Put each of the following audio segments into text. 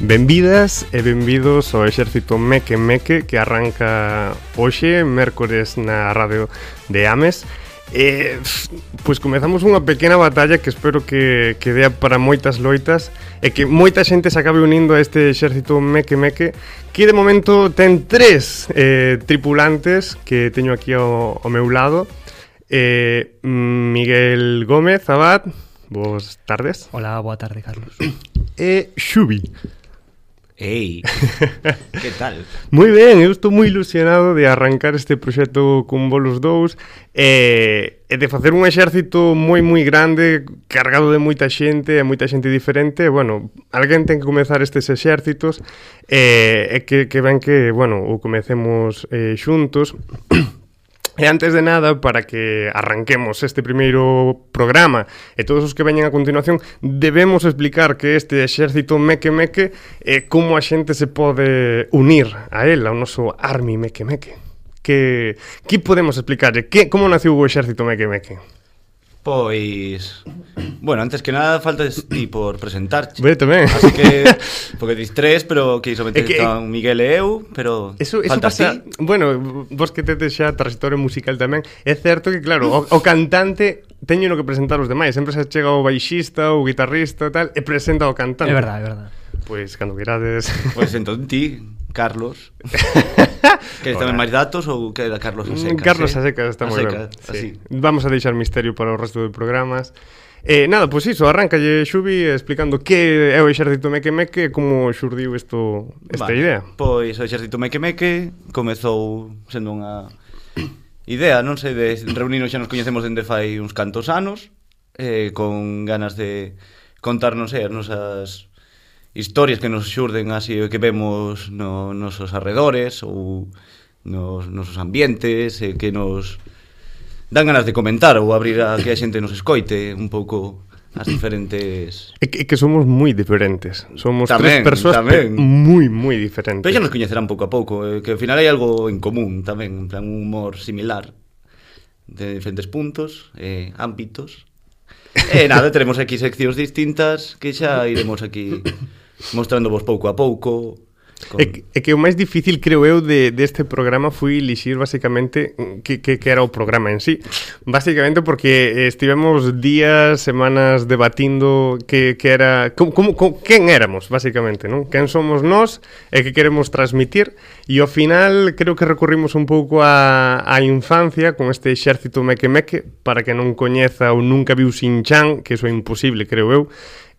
Benvidas e benvidos ao Exército Meque Meque que arranca hoxe, mércores na radio de Ames. Eh, pois comezamos unha pequena batalla que espero que, que dea para moitas loitas e que moita xente se acabe unindo a este exército meque meque que de momento ten tres eh, tripulantes que teño aquí ao, ao meu lado. Eh, Miguel Gómez Abad Boas tardes. Hola, boa tarde Carlos. E Xubi. Ei, que tal? moi ben, eu estou moi ilusionado de arrancar este proxecto con bolos dous e, e de facer un exército moi moi grande cargado de moita xente e moita xente diferente bueno, alguén ten que comezar estes exércitos e, e que, que ben que, bueno, o comecemos eh, xuntos E antes de nada, para que arranquemos este primeiro programa e todos os que veñen a continuación, debemos explicar que este exército meque meque e como a xente se pode unir a él, ao noso army meque meque. Que, que podemos explicar? Que, como naciu o exército meque meque? Pois, bueno, antes que nada falta ti por presentarte. Ve tamén. Así que porque dis tres, pero que iso que, están Miguel e eu, pero eso, eso falta pasa, ti. Bueno, vos que tedes xa trayectoria musical tamén, é certo que claro, o, o cantante teño no que presentar os demais, sempre se chega o baixista, o guitarrista, e tal, e presenta o cantante. É verdade, é verdade. Pois pues, cando virades... Pois pues, entón ti, Carlos. que tamén máis datos ou queda Carlos mm, a secas? Carlos eh? está moi ben. Sí. Vamos a deixar misterio para o resto de programas. Eh, nada, pois iso, arrancalle Xubi explicando que é o exército meque e como xurdiu isto, esta vale, idea. Pois o exército Meque Meque comezou sendo unha idea, non sei, de reunirnos xa nos coñecemos dende fai uns cantos anos, eh, con ganas de contarnos eh, as nosas historias que nos xurden así que vemos no, nosos arredores ou nos nosos ambientes e que nos dan ganas de comentar ou abrir a que a xente nos escoite un pouco as diferentes... É que, é que somos moi diferentes. Somos tamén, tres persoas moi, moi diferentes. Pero xa nos coñecerán pouco a pouco, eh, que ao final hai algo en común tamén, en plan un humor similar de diferentes puntos, eh, ámbitos, E nada, teremos aquí seccións distintas que xa iremos aquí mostrándovos pouco a pouco. Con... E, é que o máis difícil, creo eu, de, deste programa foi lixir basicamente que, que, que era o programa en sí. Básicamente porque estivemos días, semanas debatindo que, que era... Como, como, como, quen éramos, basicamente, non? Quen somos nós e que queremos transmitir. E ao final creo que recurrimos un pouco a, a infancia con este exército meque-meque para que non coñeza ou nunca viu Sin Chan, que iso é imposible, creo eu,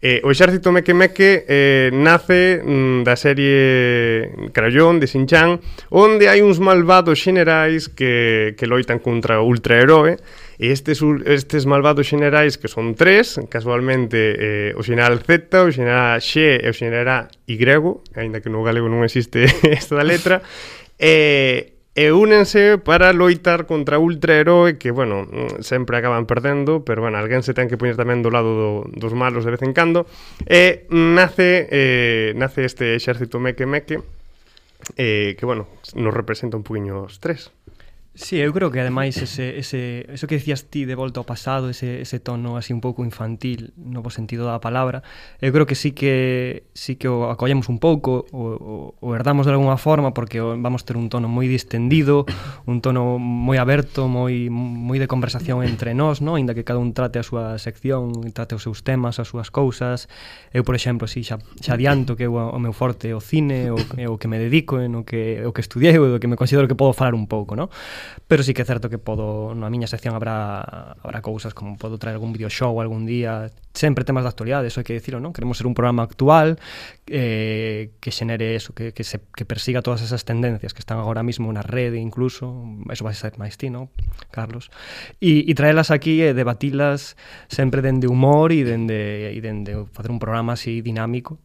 Eh, o exército Meque Meque eh, nace mm, da serie Crayón de Sinchan, onde hai uns malvados xenerais que, que loitan contra o ultraheroe, e estes, estes malvados xenerais que son tres, casualmente eh, o xeneral Z, o xeneral X e o xeneral Y, aínda que no galego non existe esta letra, eh, e únense para loitar contra ultraheroe que, bueno, mm, sempre acaban perdendo, pero, bueno, alguén se ten que poñer tamén do lado do, dos malos de vez en cando, e nace, eh, nace este exército meque meque, eh, que, bueno, nos representa un poquinho os tres. Sí, eu creo que ademais ese, ese, eso que decías ti de volta ao pasado, ese, ese tono así un pouco infantil no bo sentido da palabra, eu creo que sí que sí que o acollemos un pouco, o, o, o herdamos de alguna forma porque vamos ter un tono moi distendido, un tono moi aberto, moi moi de conversación entre nós, no, inda que cada un trate a súa sección, trate os seus temas, as súas cousas. Eu, por exemplo, si xa, xa adianto que eu, o meu forte é o cine, o, o que me dedico, en o que o que estudiei, o que me considero que podo falar un pouco, no? pero sí que é certo que podo, na miña sección habrá, habrá cousas como podo traer algún videoxow algún día, sempre temas de actualidade, eso hai que dicilo, non? Queremos ser un programa actual eh, que xenere eso, que, que, se, que persiga todas esas tendencias que están agora mismo na rede incluso, eso vai ser máis ti, non? Carlos? E, e traelas aquí e eh, debatilas sempre dende humor e dende, e dende facer un programa así dinámico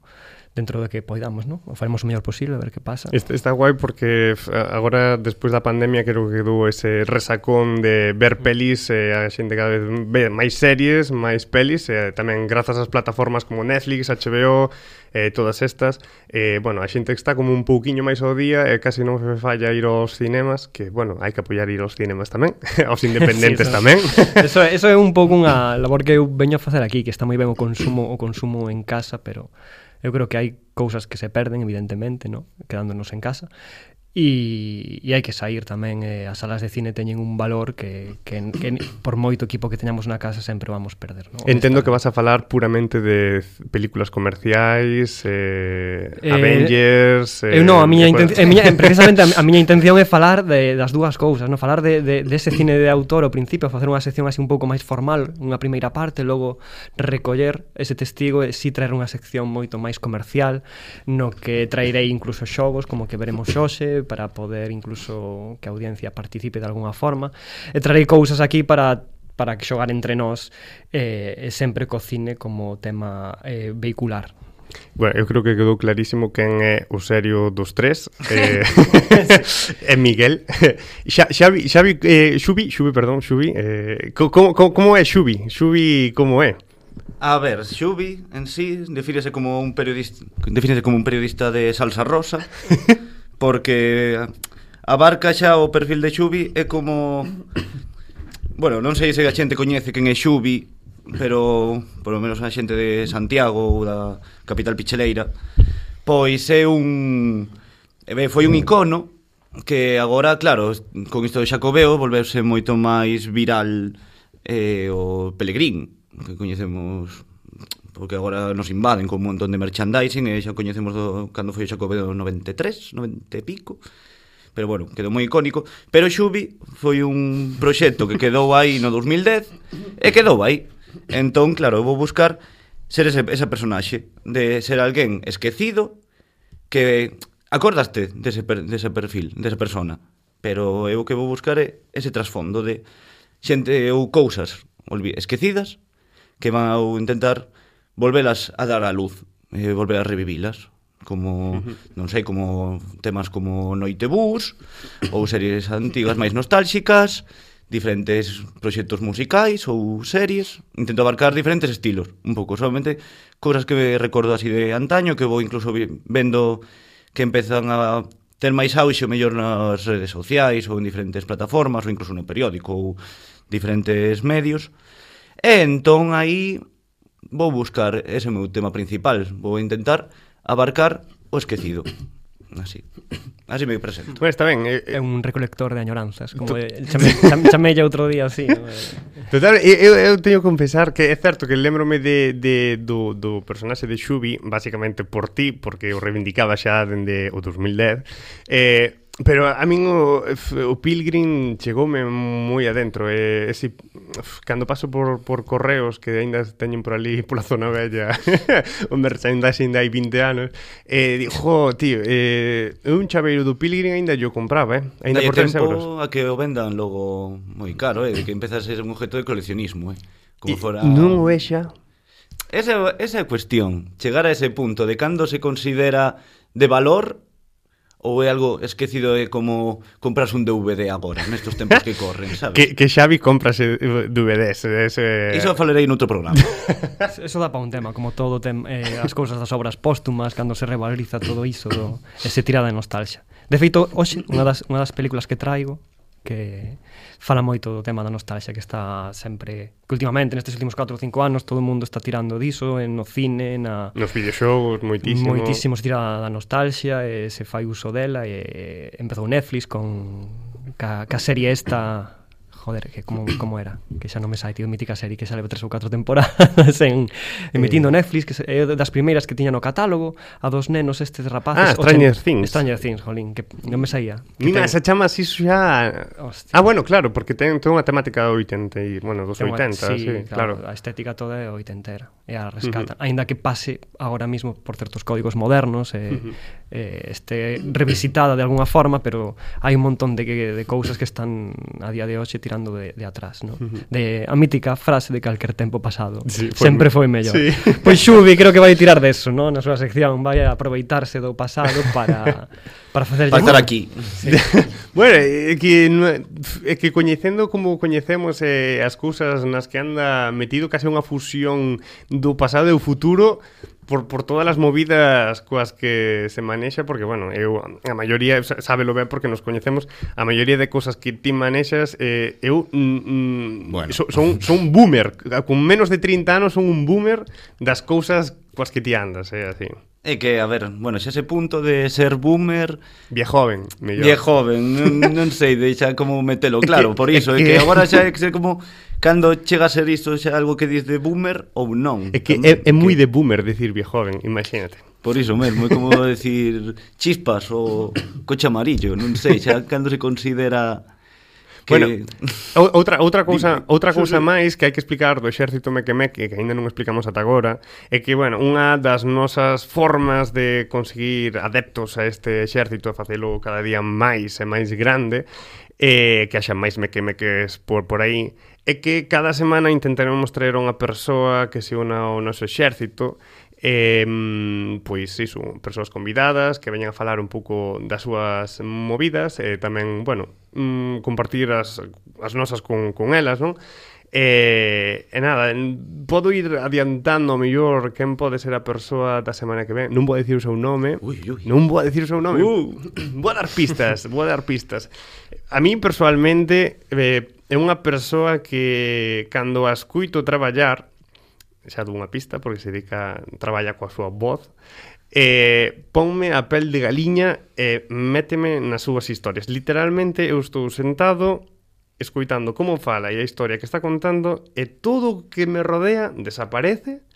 dentro do que poidamos, ¿no? O faremos o mellor posible, a ver que pasa. Está, está guai porque agora, despois da pandemia, creo que quedou ese resacón de ver pelis, eh, a xente cada vez ve máis series, máis pelis, eh, tamén grazas ás plataformas como Netflix, HBO, eh, todas estas. Eh, bueno, a xente está como un pouquiño máis ao día, e eh, casi non se falla ir aos cinemas, que, bueno, hai que apoiar ir aos cinemas tamén, aos independentes sí, eso, tamén. eso, eso é un pouco unha labor que eu veño a facer aquí, que está moi ben o consumo o consumo en casa, pero Eu creo que hai cousas que se perden, evidentemente, no? quedándonos en casa, e, e hai que sair tamén eh, as salas de cine teñen un valor que, que, que por moito equipo que teñamos na casa sempre vamos perder ¿no? Entendo que vas a falar puramente de películas comerciais eh, eh, Avengers eh, eh, no, a eh, miña, inten eh, miña, precisamente a, a miña intención é falar de, das dúas cousas no falar de, de, de ese cine de autor ao principio facer unha sección así un pouco máis formal unha primeira parte, logo recoller ese testigo e si traer unha sección moito máis comercial no que trairei incluso xogos como que veremos xoxe para poder incluso que a audiencia participe de algunha forma. E trarei cousas aquí para para que xogar entre nós eh, e sempre cocine como tema eh, vehicular. Bueno, eu creo que quedou clarísimo quen é o serio dos tres eh, é Miguel Xa, Xavi, Xavi eh, Xubi, Xubi, perdón, Xubi eh, como, como, como é Xubi? Xubi como é? A ver, Xubi en sí defínese como un periodista defínese como un periodista de salsa rosa porque abarca xa o perfil de Xubi é como bueno, non sei se a xente coñece quen é Xubi, pero polo menos a xente de Santiago ou da capital picheleira, pois é un foi un icono que agora, claro, con isto de Xacobeo volveuse moito máis viral eh, o Pelegrín, que coñecemos porque agora nos invaden con un montón de merchandising e xa coñecemos do, cando foi o Xacobeo 93, 90 e pico pero bueno, quedou moi icónico. Pero Xubi foi un proxecto que quedou aí no 2010 e quedou aí. Entón, claro, eu vou buscar ser ese, ese personaxe de ser alguén esquecido que acordaste dese, per, dese perfil, desa persona pero eu que vou buscar é ese trasfondo de xente ou cousas esquecidas que van a intentar volvelas a dar a luz, eh, volver a revivilas como, uh -huh. non sei, como temas como Noitebús ou series antigas máis nostálxicas, diferentes proxectos musicais ou series, intento abarcar diferentes estilos, un pouco, solamente cousas que me recordo así de antaño, que vou incluso vendo que empezan a ter máis auxe mellor nas redes sociais ou en diferentes plataformas ou incluso no periódico ou diferentes medios. E entón aí vou buscar ese meu tema principal, vou intentar abarcar o esquecido. Así. Así me presento. Pues está ben. Eh, eh. É eh, un recolector de añoranzas, como el chame, chamella outro día así. No? Total, eu, eu teño que confesar que é certo que lembrome de, de, do, do personaxe de Xubi, basicamente por ti, porque o reivindicaba xa dende o 2010, eh, Pero a min o, o Pilgrim chegoume moi adentro e ese, cando paso por, por correos que aínda teñen por ali pola zona bella o merchandising de hai 20 anos e digo, jo, tío eh, un chaveiro do Pilgrim aínda yo compraba eh? aínda por 3 euros a que o vendan logo moi caro eh? que empeza a ser un objeto de coleccionismo eh? como fora... non o é xa esa, esa é a cuestión chegar a ese punto de cando se considera de valor ou é algo esquecido é como compras un DVD agora nestes tempos que corren, sabes? que, que Xavi compras DVDs ese... Iso falarei noutro programa Eso dá para un tema, como todo tem, eh, as cousas das obras póstumas cando se revaloriza todo iso do, ese tirada de nostalgia De feito, hoxe, unha das, unha das películas que traigo que fala moito do tema da nostalgia que está sempre que últimamente nestes últimos 4 ou 5 anos todo o mundo está tirando diso en no cine, na nos videoxogos moitísimo. Moitísimo se tira da nostalgia e eh, se fai uso dela e eh, empezou Netflix con ca, ca serie esta joder, que como, como era? Que xa non me sai, tío, mítica serie que xa leva tres ou catro temporadas en, emitindo eh. Netflix, que é das primeiras que tiña no catálogo, a dos nenos estes rapaces. Ah, Stranger ochen, Things. Stranger Things, jolín, que non me saía. Mira, ten... esa chama así xa... Hostia. Ah, bueno, claro, porque ten, ten unha temática do 80 e, bueno, dos ten 80, sí, sí, claro, claro. A estética toda é oitentera, e a rescata. Uh -huh. aínda que pase agora mismo por certos códigos modernos, e... Eh, uh -huh eh, este revisitada de alguna forma, pero hai un montón de, de cousas que están a día de hoxe tirando de, de atrás, ¿no? Uh -huh. de a mítica frase de calquer tempo pasado, sí, foi sempre foi mellor. Sí. Pois Xubi creo que vai tirar deso, ¿no? na súa sección, vai aproveitarse do pasado para para facer para estar aquí. Sí. bueno, é que é que coñecendo como coñecemos eh, as cousas nas que anda metido case unha fusión do pasado e o futuro, por, por todas as movidas coas que se manexa, porque, bueno, eu a maioría, sábelo ben porque nos coñecemos, a maioría de cosas que ti manexas, eh, eu mm, mm bueno. so, son, son boomer, con menos de 30 anos son un boomer das cousas coas que ti andas, eh, así. É que, a ver, bueno, xa ese punto de ser boomer... Vie joven, mellor. Vie joven, non, non sei deixa como metelo claro, por iso, é que agora xa é que como cando chega a ser isto xa algo que diz de boomer ou non. É que é, é moi de boomer decir vie joven, imagínate. Por iso mesmo, é como decir chispas ou coche amarillo, non sei, xa cando se considera que bueno, outra outra cousa, outra cousa sí, sí. máis que hai que explicar do exército mequemeque que aínda non explicamos ata agora, é que bueno, unha das nosas formas de conseguir adeptos a este exército, e facelo cada día máis e máis grande, eh, que haxa máis mequemeques por, por aí, é que cada semana intentaremos traer unha persoa que se una ao noso exército eh, pois iso, persoas convidadas que veñan a falar un pouco das súas movidas, eh, tamén, bueno, mm, compartir as, as nosas con, con elas, non? E, e nada, podo ir adiantando mellor quen pode ser a persoa da semana que ven. Non vou dicir o seu nome. Ui, ui. Non vou dicir o seu nome. Uh. Vou dar pistas, vou dar pistas. A mí personalmente eh, é unha persoa que cando a escuito traballar xa dunha pista porque se dedica traballa coa súa voz eh, ponme a pel de galiña e eh, méteme nas súas historias. Literalmente eu estou sentado escoitando como fala e a historia que está contando e todo o que me rodea desaparece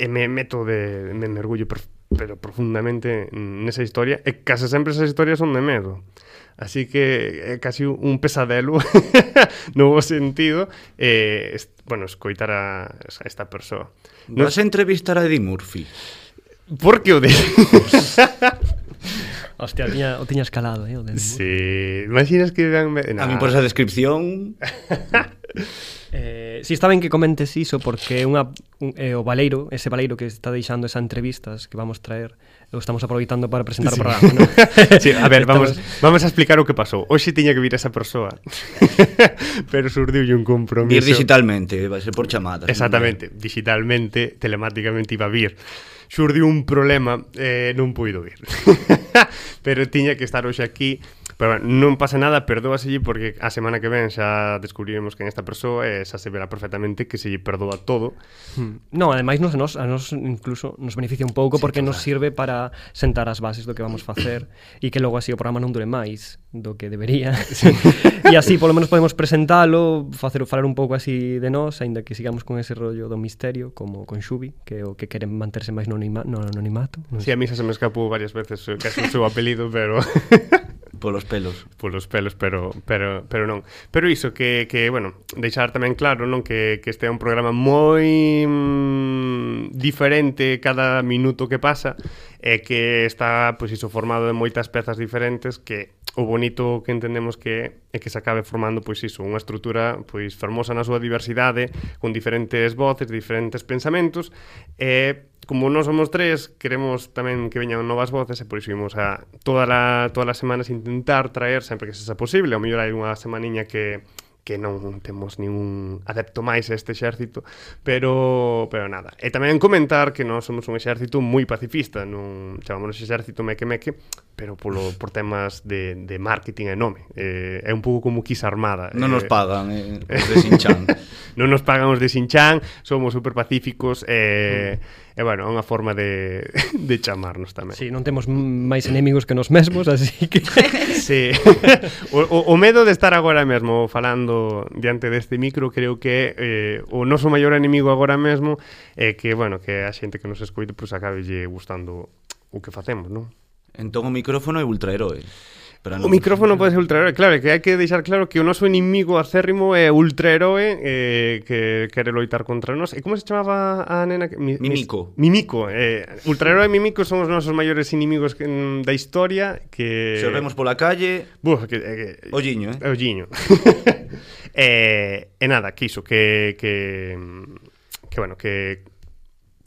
e me meto de me mergullo pero profundamente nesa historia e case sempre esas historias son de medo. Así que é casi un pesadelo no bo sentido eh, bueno, escoitar a, a esta persoa. No... Vas a entrevistar a Eddie Murphy? Por que o de... Hostia, o tiña, o tiña escalado, eh? O de sí, imaginas que... Vean... Nah. A mí por esa descripción... Eh, si está ben que comentes iso porque unha, un, eh, o Valeiro, ese Valeiro que está deixando esas entrevistas que vamos traer o estamos aproveitando para presentar sí. o programa, ¿no? sí, a ver, vamos, vamos a explicar o que pasou. Hoxe tiña que vir esa persoa, pero surdiu un compromiso. Vir digitalmente, eh, vai ser por chamada. Exactamente, ¿no? digitalmente, telemáticamente iba a vir xurdiu un problema, eh, non puido vir. pero tiña que estar hoxe aquí Pero bueno, non pasa nada, perdóaselle porque a semana que ven xa descubriremos que en esta persoa eh, xa se verá perfectamente que se lle perdoa todo. Hmm. Non, ademais nos, nos, a nos incluso nos beneficia un pouco sí, porque claro. nos sirve para sentar as bases do que vamos facer e que logo así o programa non dure máis do que debería. Sí. e así polo menos podemos presentalo, facer falar un pouco así de nós, aínda que sigamos con ese rollo do misterio como con Xubi, que é o que queren manterse máis no, anonimato. No, no anonimato. Non sí, a mí xa se me escapou varias veces eh, casi o seu apelido, pero polos pelos. Polos pelos, pero pero pero non. Pero iso que que bueno, deixar tamén claro, non, que que este é un programa moi mm, diferente cada minuto que pasa e que está pois iso formado de moitas pezas diferentes que o bonito que entendemos que é que se acabe formando pois iso, unha estrutura pois fermosa na súa diversidade, con diferentes voces, diferentes pensamentos, e como non somos tres, queremos tamén que veñan novas voces e por iso imos a toda la, todas as semanas intentar traer sempre que sexa posible, ao mellor hai unha semaniña que que non temos ningún adepto máis a este exército, pero pero nada. E tamén comentar que nós somos un exército moi pacifista, non chamámonos exército meque meque, pero polo por temas de, de marketing e nome. Eh, é un pouco como quis armada. Non nos eh. pagan eh, os de Sinchan. non nos pagan os de Sinchan, somos super pacíficos eh, mm E, bueno, é unha forma de, de chamarnos tamén. Sí, non temos máis enemigos que nos mesmos, así que... sí. O, o, o medo de estar agora mesmo falando diante deste micro, creo que eh, o noso maior enemigo agora mesmo é que, bueno, que a xente que nos escoite pues, acabe lle gustando o que facemos, non? Entón o micrófono é ultraheroe. Pero o micrófono pode ser ultraheroe, claro, que hai que deixar claro que o noso inimigo acérrimo eh, é ultraheroe eh, que quere loitar contra nós. E como se chamaba a nena? Que, mi, mimico. Mis, mimico. Eh, ultraheroe e Mimico son os nosos maiores inimigos que, mm, da historia que... Se vemos pola calle... Buf, que, eh, que... Olliño, eh? Olliño. eh, e nada, que iso, que... que mm, que bueno, que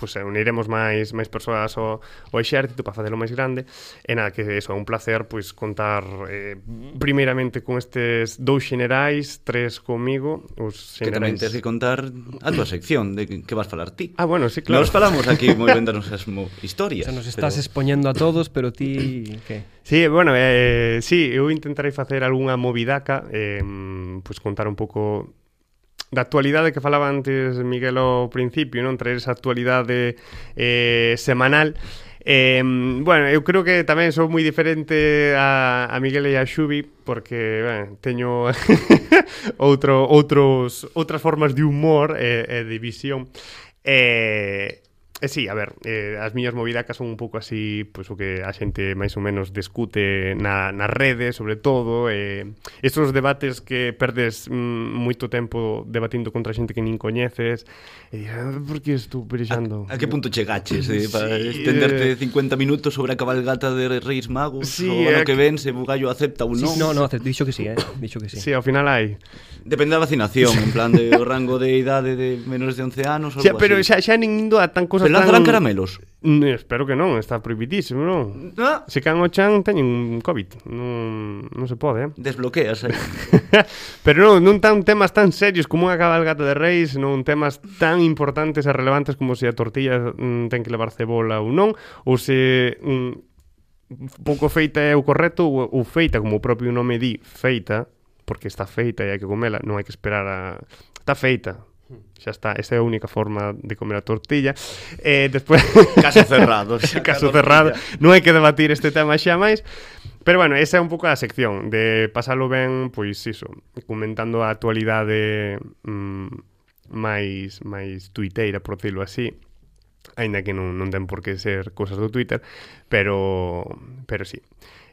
pues eh, uniremos máis máis persoas ao, ao exército para facelo máis grande. E nada, que eso, é un placer pois contar eh, primeiramente con estes dous generais tres comigo, os xenerais... Que tamén tens que contar a tua sección de que vas falar ti. Ah, bueno, sí, claro. Nos falamos aquí moi ben das nosas historias. sea, nos estás pero... expoñendo a todos, pero ti... que? Sí, bueno, eh, sí, eu intentarei facer algunha movidaca, eh, pois pues, contar un pouco da actualidade que falaba antes Miguel ao principio, non? Traer esa actualidade eh, semanal. Eh, bueno, eu creo que tamén sou moi diferente a, a Miguel e a Xubi porque bueno, teño outro, outros, outras formas de humor e, eh, e eh, de visión. Eh, E sí, a ver, eh, as miñas movidacas son un pouco así, pois o que a xente máis ou menos discute na, nas redes, sobre todo, eh, estos debates que perdes mm, moito tempo debatindo contra xente que nin coñeces, e eh, por que estou perexando? A, a que punto chegaches, eh, para sí, estenderte eh... 50 minutos sobre a cabalgata de Reis Magos, sí, o ano eh, que ven, se Bugallo acepta ou non? Sí, no, no, dixo que sí, eh, dixo que sí. Sí, ao final hai... Depende da vacinación, en plan de o rango de idade de menores de 11 anos ou xa, Pero así. xa, xa nin indo a tan cosas pero tan... Pero caramelos? Ne, espero que non, está prohibidísimo, non? Ah. Se can o chan teñen un COVID, non, non se pode, eh? Desbloqueas aí. Eh? pero non, non tan temas tan serios como unha cabalgata de reis, non temas tan importantes e relevantes como se a tortilla mm, ten que levar cebola ou non, ou se mm, pouco feita é o correcto ou, ou feita, como o propio nome di, feita, porque está feita e hai que comela, non hai que esperar a... Está feita, Xa está, esa é a única forma de comer a tortilla. Eh, despois caso cerrado, xa, caso cerrado. Non hai que debatir este tema xa máis. Pero bueno, esa é un pouco a sección de pasalo ben, pois iso, comentando a actualidade mm, máis máis tuiteira, por decirlo así. Ainda que non, non ten por que ser cousas do Twitter, pero pero sí.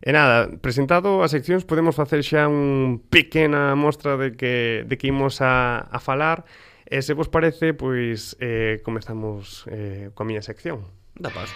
E nada, presentado as seccións podemos facer xa un pequena mostra de que, de que imos a, a falar e se vos parece, pois eh, comezamos eh, coa miña sección. Da paso.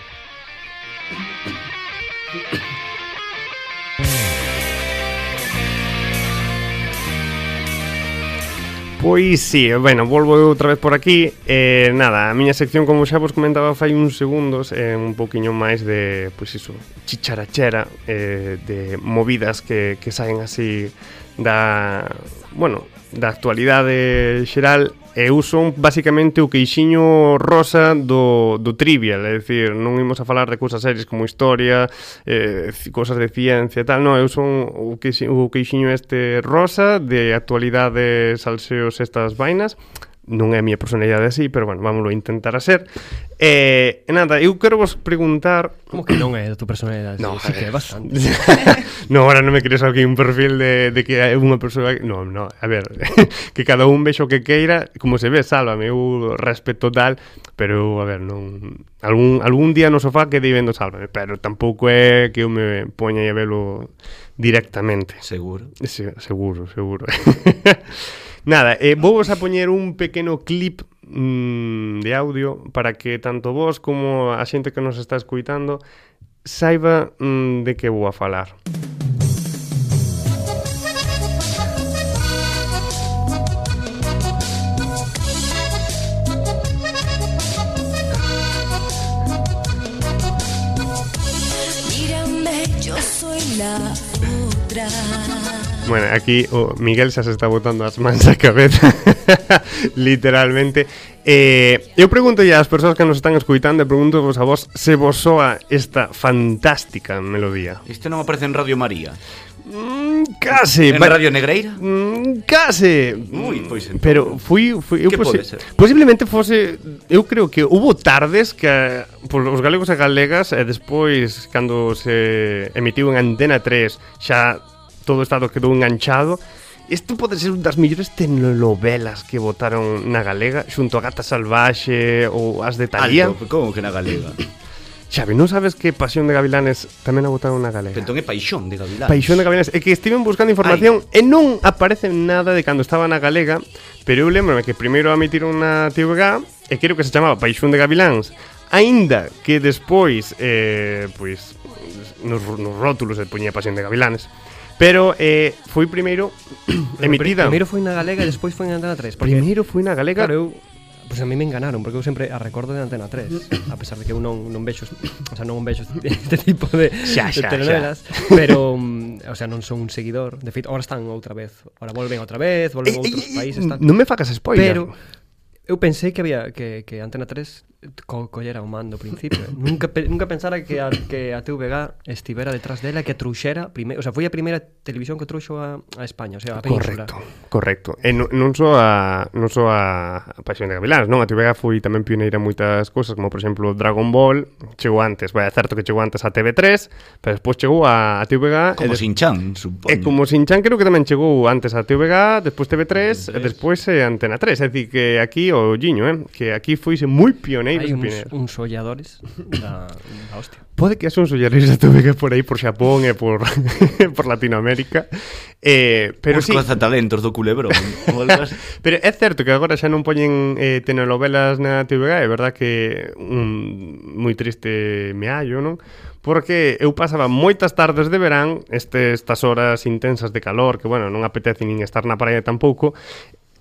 Pois sí, bueno, volvo outra vez por aquí. Eh, Nada, a miña sección como xa vos comentaba fai uns segundos eh, Un poquinho máis de, pois iso, chicharachera eh, De movidas que, que saen así da, bueno, da actualidade xeral eu son basicamente o queixiño rosa do, do trivial, é dicir, non imos a falar de cousas serias como historia, eh, cousas de ciencia e tal, non, eu son o, queixiño, o queixiño este rosa de actualidade salseos estas vainas, non é a miña personalidade así, pero bueno, vámoslo intentar a ser. E eh, nada, eu quero vos preguntar... Como que non é a tua personalidade? No, sí, que é eh, bastante. no, ahora non me queres aquí un perfil de, de que é unha persoa... No, no, a ver, que cada un vexo que queira, como se ve, sálvame, eu respeto tal, pero, a ver, non... Algún, algún día no sofá que vendo sálvame, pero tampouco é que eu me poña a velo directamente. Seguro. Sí, seguro, seguro. Nada, eh, vou vos a poñer un pequeno clip mm, de audio para que tanto vos como a xente que nos está escuitando saiba mm, de que vou a falar. Música Bueno, aquí oh, Miguel xa se está botando as mans a cabeza Literalmente eh, Eu pregunto ás persoas que nos están escuitando E pregunto vos a vos se vos soa esta fantástica melodía Isto non aparece en Radio María Mm, case En Radio Negreira? Mm, case Ui, pois entón. Pero fui, fui eu Que pode ser? Posiblemente fose Eu creo que hubo tardes que por Os galegos e galegas eh, E despois, cando se emitiu en Antena 3 Xa todo o Estado quedou enganchado. Isto pode ser un das mellores telenovelas que votaron na galega xunto a Gata Salvaxe ou as de Talía. Alto, como que na galega? Xavi, non sabes que Pasión de Gavilanes tamén a votaron na galega? Entón é Paixón de Gavilanes. Paixón de Gavilanes. É que estiven buscando información e non aparece nada de cando estaba na galega, pero eu lembro que primeiro a emitiron na TVG e creo que se chamaba Paixón de Gaviláns. Ainda que despois, eh, pois, nos, nos rótulos se poñía Pasión de Gavilanes. Pero eh, foi primeiro emitida. Primeiro foi na Galega e despois foi na Antena 3. Porque, primeiro foi na Galega. Claro, eu, pois pues a mí me enganaron, porque eu sempre a recordo de Antena 3, a pesar de que eu non non vexo, o sea, non vexo este tipo de, xa, xa, de telenovelas, xa. pero mm, o sea, non son un seguidor. De feito, ahora están outra vez, ahora volven outra vez, volven eh, outros eh, eh países, eh, están. Non me facas spoiler. Pero eu pensei que había que que Antena 3 co collera o mando ao principio. Eh? nunca, pe nunca pensara que a, que a TVG estivera detrás dela que truxera, primeiro, o sea, foi a primeira televisión que truxo a, a España, o sea, a Península. Correcto, correcto. E non, non só a non só a, a Pasión de Gavilás, non? A TVG foi tamén pioneira en moitas cousas, como por exemplo Dragon Ball, chegou antes, vai, é certo que chegou antes a TV3, pero despois chegou a, a TVG... Como des... Sinchan, supoño. E como Sinchan creo que tamén chegou antes a TVG, despois TV3, e despois eh, Antena 3, é dicir que aquí o Giño, eh, que aquí foise moi pioneira pineiros Hai uns, pineiros. uns solladores da, da hostia. Pode que haxa uns solladores tamén que por aí por Xapón e por, por Latinoamérica. Eh, pero uns sí. talentos do culebro. pero é certo que agora xa non poñen eh, telenovelas na TVG, é verdad que un moi triste meallo, non? porque eu pasaba moitas tardes de verán, este, estas horas intensas de calor, que, bueno, non apetece nin estar na praia tampouco,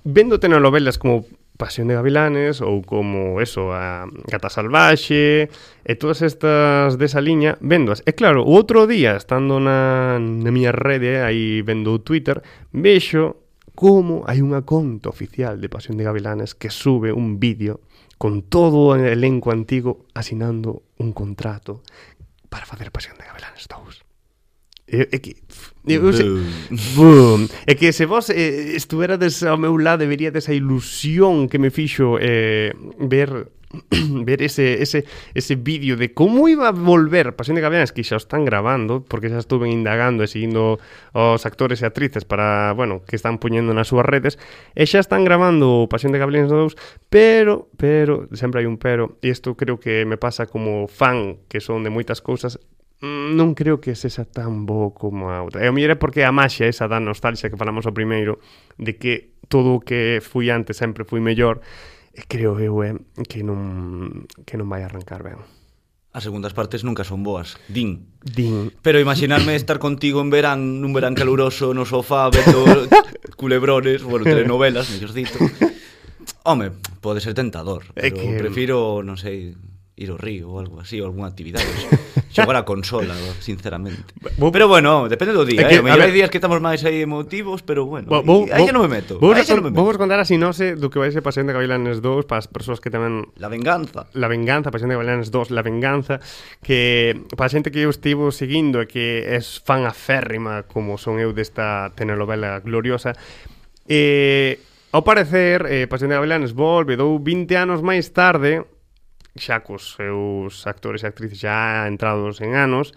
vendo telenovelas como Pasión de Gavilanes ou como eso, a Gata Salvaxe e todas estas desa liña vendoas. E claro, o outro día estando na, na miña rede aí vendo o Twitter, vexo como hai unha conta oficial de Pasión de Gavilanes que sube un vídeo con todo o elenco antigo asinando un contrato para facer Pasión de Gavilanes 2. É, é que eu, eu se, boom. É que se vos eh, estuverades ao meu lado veríades a ilusión que me fixo eh, ver ver ese, ese, ese vídeo de como iba a volver Pasión de Gavilanes que xa están grabando porque xa estuven indagando e seguindo os actores e actrices para, bueno, que están poñendo nas súas redes e xa están grabando Pasión de Gavilanes 2 pero, pero, sempre hai un pero e isto creo que me pasa como fan que son de moitas cousas Mm, non creo que sexa tan bo como a outra. E o mellor é porque a maxia esa da nostalgia que falamos o primeiro, de que todo o que fui antes sempre fui mellor, e creo eu é que non, que non vai arrancar ben. As segundas partes nunca son boas, din. Din. Pero imaginarme estar contigo en verán, nun verán caluroso, no sofá, vendo culebrones, bueno, telenovelas, mellor dito. Home, pode ser tentador, pero que... prefiro, non sei, ir ao río ou algo así, ou algunha actividade. Xogar a consola, sinceramente. Bo, pero bueno, depende do día, é eh. que, eh? Mellor hai días que estamos máis aí emotivos, pero bueno, bo, bo, aí xa non me meto. Vou vos, me vos contar a sinose do que vai ser Pasión de Gavilanes 2 para as persoas que tamén... La venganza. La venganza, Pasión de Gavilanes 2, La venganza, que para a xente que eu estivo seguindo e que é fan aférrima como son eu desta telenovela gloriosa, eh, ao parecer, eh, Pasión de Gavilanes volve dou 20 anos máis tarde xa cos seus actores e actrices xa entrados en anos,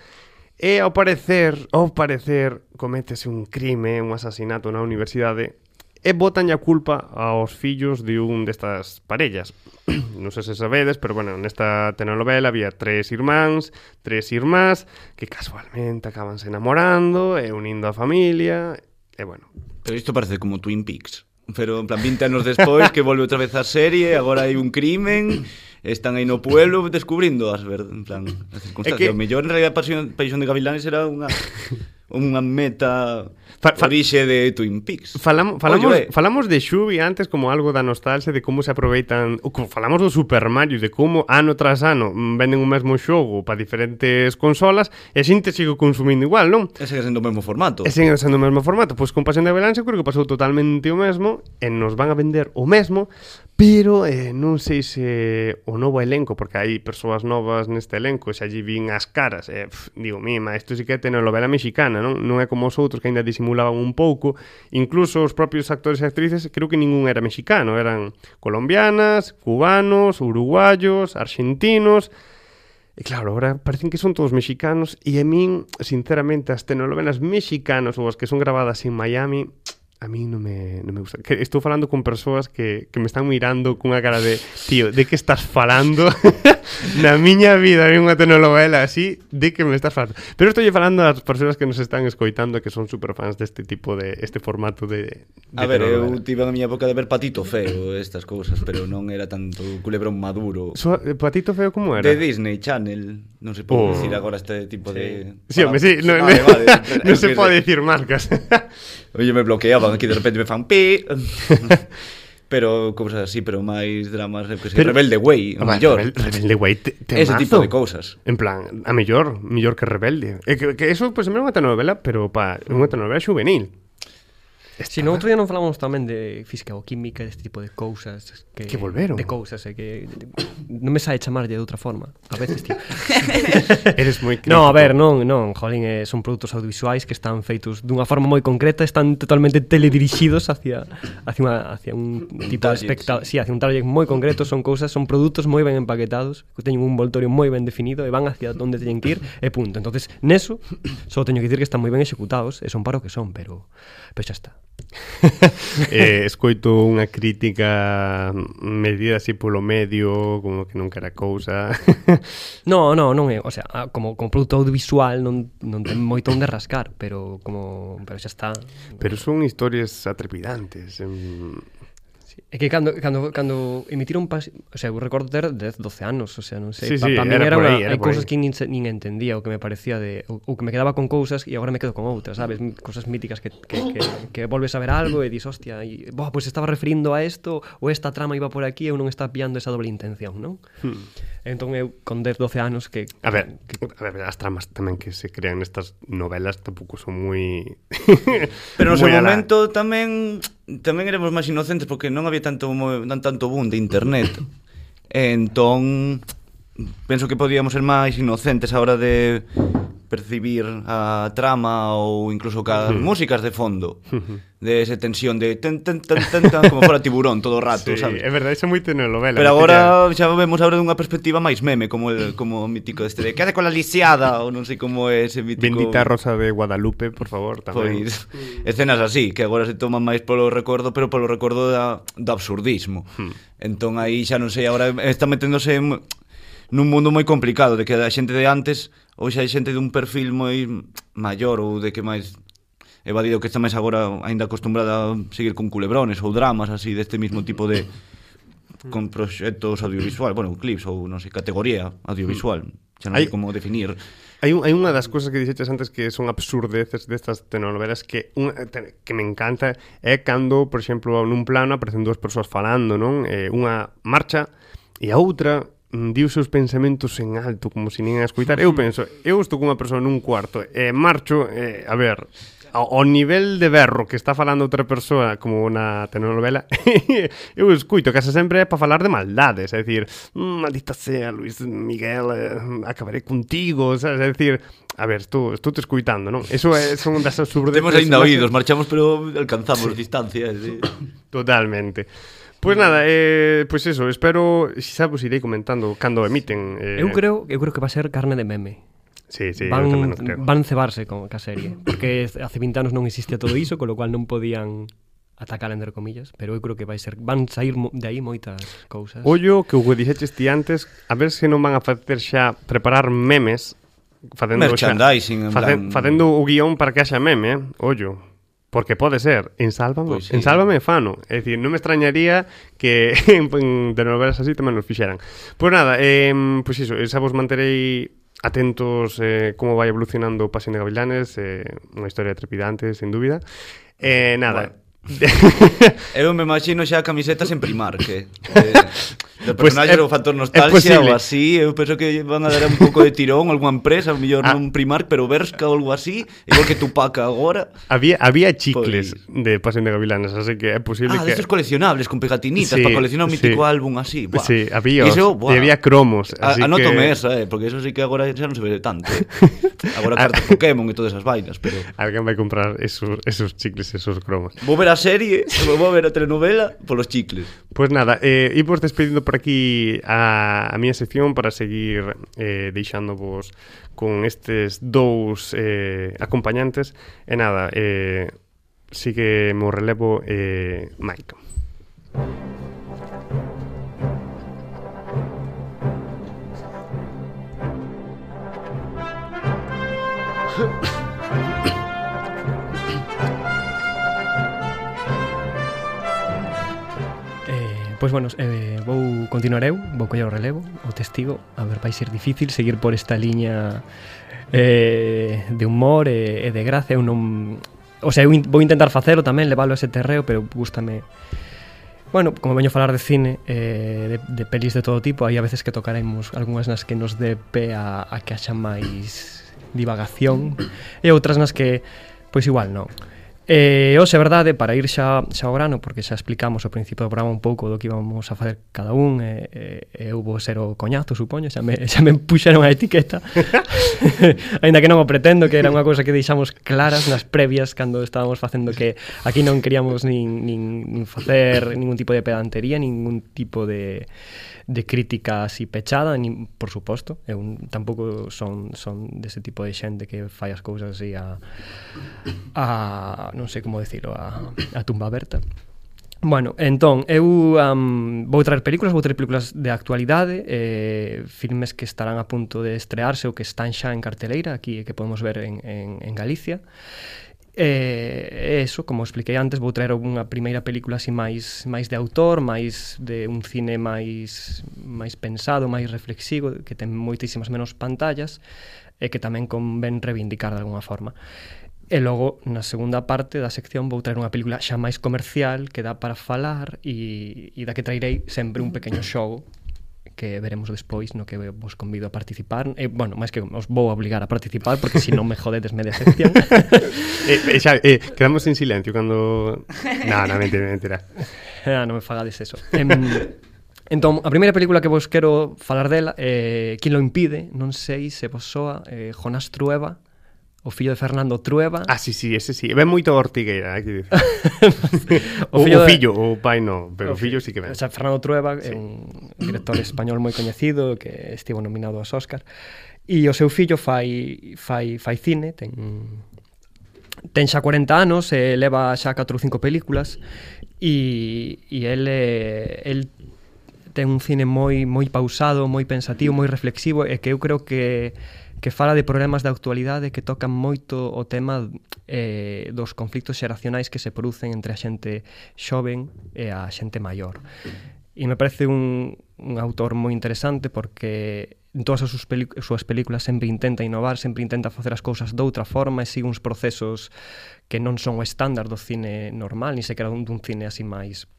e ao parecer, ao parecer, cométese un crime, un asasinato na universidade, e botan a culpa aos fillos de un destas parellas. non sei se sabedes, pero bueno, nesta telenovela había tres irmáns, tres irmás, que casualmente acabanse enamorando e unindo a familia, e bueno. Pero isto parece como Twin Peaks. Pero en plan 20 anos despois que volve outra vez a serie, agora hai un crimen están aí no pueblo descubrindo as ver, en plan, as circunstancias. Que... O mellor en realidad Paixón, Paixón de Gavilanes era unha unha meta fa, fa, orixe de Twin Peaks. Falam, falamos, Oye, falamos de Xubi antes como algo da nostalgia de como se aproveitan, o como falamos do Super Mario, de como ano tras ano venden o mesmo xogo para diferentes consolas e a xente sigue consumindo igual, non? E segue sendo o mesmo formato. E segue sendo o mesmo formato. Pois con Pasión de Belance creo que pasou totalmente o mesmo e nos van a vender o mesmo Pero eh, non sei se o novo elenco, porque hai persoas novas neste elenco, se allí vin as caras, eh, pff, digo, mima, isto sí que é telenovela mexicana, non? Non é como os outros que aínda disimulaban un pouco, incluso os propios actores e actrices, creo que ningún era mexicano, eran colombianas, cubanos, uruguayos, argentinos, E claro, ahora parecen que son todos mexicanos e a min, sinceramente, as telenovelas mexicanas ou as que son grabadas en Miami, a mí non me, non me gusta. Que estou falando con persoas que, que me están mirando cunha cara de, tío, de que estás falando? Na miña vida vi unha telenovela así, de que me estás falando? Pero estou falando ás persoas que nos están escoitando que son superfans deste tipo de este formato de, de A ver, telenovela. eu tive a miña época de ver Patito Feo estas cousas, pero non era tanto Culebrón Maduro. So, eh, Patito Feo como era? De Disney Channel. Non se Oh. pode dicir agora este tipo de... Sí, home, sí, no, Vale, no, vale, no es se pode dicir marcas. Oye, me bloqueaban aquí, de repente me fan pi. pero cousas así, pero máis dramas, que sei, Pero- Rebelde Way, o mellor. Rebel- Rebelde Way, te, te Ese tipo de cousas. En plan, a mellor, mellor que Rebelde. E que, que eso, pues, é unha telenovela, pero pa, unha telenovela juvenil. Está. Si, no outro día non falamos tamén de física ou química, deste tipo de cousas que, que volveron. De cousas, eh, que non me sae chamarlle de outra forma. A veces, tío. Eres moi crítico. No, a ver, non, non, jolín, eh, son produtos audiovisuais que están feitos dunha forma moi concreta, están totalmente teledirixidos hacia hacia, unha, hacia un tipo target, de espectador, sí. sí, hacia un target moi concreto, son cousas, son produtos moi ben empaquetados, que teñen un envoltorio moi ben definido e van hacia onde teñen que ir, e punto. Entonces, neso, só teño que dicir que están moi ben executados, e son para o que son, pero pero xa está. eh, escoito unha crítica medida así polo medio, como que non cara cousa. no, no, non é, o sea, ah, como como produto audiovisual non non ten moito onde rascar, pero como pero xa está. Pero son historias atrepidantes. En É que cando, cando, cando emitiron pas... O sea, eu recordo ter 10, 12 anos, o sea, non sei. Sí, pa, sí, pa era, era una, aí, era hai cousas que nin, nin entendía o que me parecía de... O, que me quedaba con cousas e agora me quedo con outras, sabes? Cousas míticas que, que, que, que volves a ver algo e dis, hostia, e, boa, pois pues estaba referindo a isto ou esta trama iba por aquí e eu non estaba pillando esa doble intención, non? Hmm. Entón eu con 10, 12 anos que A ver, que... a ver, as tramas tamén que se crean nestas novelas tampouco son moi Pero no seu momento tamén tamén éramos máis inocentes porque non había tanto tan tanto boom de internet. entón penso que podíamos ser máis inocentes a hora de percibir a trama ou incluso ca mm. músicas de fondo de esa tensión de ten, ten, ten, ten, ten como fora tiburón todo o rato, sí, sabes? É verdade, iso é moi telenovela. Pero agora xa vemos agora dunha perspectiva máis meme, como el, como o mítico este de queda cola lisiada ou non sei como é ese mítico. Bendita Rosa de Guadalupe, por favor, tamén. Pois, escenas así, que agora se toman máis polo recordo, pero polo recordo da, do absurdismo. Hmm. Entón aí xa non sei, agora está meténdose en nun mundo moi complicado, de que a xente de antes, hoxe hai xente dun perfil moi maior ou de que máis evadido que está máis agora aínda acostumbrada a seguir con culebrones ou dramas así deste mismo tipo de con proxectos audiovisual, bueno, clips ou non sei, categoría audiovisual, mm. xa non hai como definir. Hai, hai unha das cousas que dixetes antes que son absurdeces destas telenovelas que unha, que me encanta é cando, por exemplo, nun plano aparecen dúas persoas falando, non? Eh, unha marcha e a outra Mm, diu seus pensamentos en alto, como se nin a escoitar. Eu penso, eu estou cunha persoa nun cuarto e eh, marcho, eh, a ver, ao, ao nivel de berro que está falando outra persoa como na telenovela eu escuito case sempre é para falar de maldades, é dicir mm, maldita sea Luis Miguel eh, acabaré contigo, sabes? é dicir A ver, estou, estou te escuitando, non? Eso é, son das absurdeces... Temos ainda oídos, marchamos pero alcanzamos sí. distancias. Sí. Totalmente. Pois pues nada, eh, pois pues eso, espero, si sabes, irei comentando cando emiten. Eh... Eu creo, eu creo que va a ser carne de meme. Sí, sí, van, eu no creo. van cebarse con ca serie, porque hace 20 anos non existe todo iso, con lo cual non podían atacar entre comillas, pero eu creo que vai ser van sair de aí moitas cousas. Ollo que o dixeches ti antes, a ver se non van a facer xa preparar memes facendo merchandising, xa, facen, plan... facendo o guión para que haxa meme, eh? ollo. Porque pode ser, en Sálvame, pois pues sí. en Sálvame fano. É dicir, non me extrañaría que en telenovelas así tamén nos fixeran. Pois pues nada, eh, pois pues iso, xa vos manterei atentos eh, como vai evolucionando o Pasión de Gavilanes, eh, unha historia trepidante, sen dúbida. Eh, nada, bueno Eu me imagino xa camisetas en primar que eh, de, de personaxe pues, o factor nostalgia ou así, eu penso que van a dar un pouco de tirón algunha empresa, o mellor ah. non Primark pero Berska ou algo así, igual que Tupac agora. Había había chicles pues... de Pasión de Gavilanes, así que é posible ah, que Ah, destes coleccionables con pegatinitas sí, para coleccionar un mítico sí. álbum así. Buah. Sí, había. Iso, buah. había cromos, así a, anótome que... esa, eh, porque eso sí que agora xa non se ve tanto. agora cartas ah. Pokémon e todas esas vainas, pero Alguén vai comprar esos esos chicles, esos cromos. Vou ver a serie e vou ver a telenovela polos chicles. Pois pues nada, eh, imos despedindo por aquí a, a miña sección para seguir eh, deixándovos con estes dous eh, acompañantes. E nada, eh, sí que mo relevo eh, Mike. Mike. pois bueno, eh, vou continuar eu, vou coller o relevo, o testigo, a ver, vai ser difícil seguir por esta liña eh, de humor e, eh, e de gracia, eu non... O sea, eu in, vou intentar facelo tamén, leválo a ese terreo, pero gustame... Bueno, como veño a falar de cine, eh, de, de pelis de todo tipo, hai a veces que tocaremos algunhas nas que nos dé pé a, a que haxa máis divagación e outras nas que, pois igual, non. E hoxe, a verdade, para ir xa, xa ao grano, porque xa explicamos ao principio do programa un pouco do que íbamos a facer cada un, e, e, e eu vou ser o coñazo, supoño, xa me, xa me puxeron a etiqueta, ainda que non o pretendo, que era unha cousa que deixamos claras nas previas cando estábamos facendo que aquí non queríamos nin, nin, nin facer ningún tipo de pedantería, ningún tipo de de crítica así pechada, nin, por suposto, eu tampouco son, son dese tipo de xente que fai as cousas así a, a non sei como decirlo, a, a tumba aberta. Bueno, entón, eu um, vou traer películas, vou traer películas de actualidade, eh, filmes que estarán a punto de estrearse ou que están xa en carteleira, aquí que podemos ver en, en, en Galicia. E eh, eso, como expliquei antes, vou traer unha primeira película así máis máis de autor, máis de un cine máis máis pensado, máis reflexivo, que ten moitísimas menos pantallas e que tamén convén reivindicar de alguna forma. E logo, na segunda parte da sección, vou traer unha película xa máis comercial que dá para falar e, e da que trairei sempre un pequeno xogo que veremos despois no que vos convido a participar. Eh, bueno, máis que os vou obligar a participar porque se si non me jodedes me decepción. eh, eh, xa, eh, quedamos en silencio cando... Non, non, mentira, mentira. Ah, non me fagades eso. Em, Entón, a primeira película que vos quero falar dela é eh, Quien lo impide, non sei se vos soa, eh, Jonás Trueba, o fillo de Fernando Trueba. Ah, sí, sí, ese sí. Ven moito Ortigueira, hai que dicir. o, o, fillo, de... o pai no, pero o fillo sí que ven. O sea, Fernando Trueba sí. é un director español moi coñecido que estivo nominado aos Óscar. E o seu fillo fai, fai, fai cine, ten, ten xa 40 anos, e leva xa 4 ou 5 películas, e, e el, el ten un cine moi moi pausado, moi pensativo, moi reflexivo, e que eu creo que que fala de problemas da actualidade que tocan moito o tema eh, dos conflictos xeracionais que se producen entre a xente xoven e a xente maior. E me parece un, un autor moi interesante porque en todas as súas, súas películas sempre intenta innovar, sempre intenta facer as cousas doutra forma e sigue uns procesos que non son o estándar do cine normal, ni sequera dun, dun cine así máis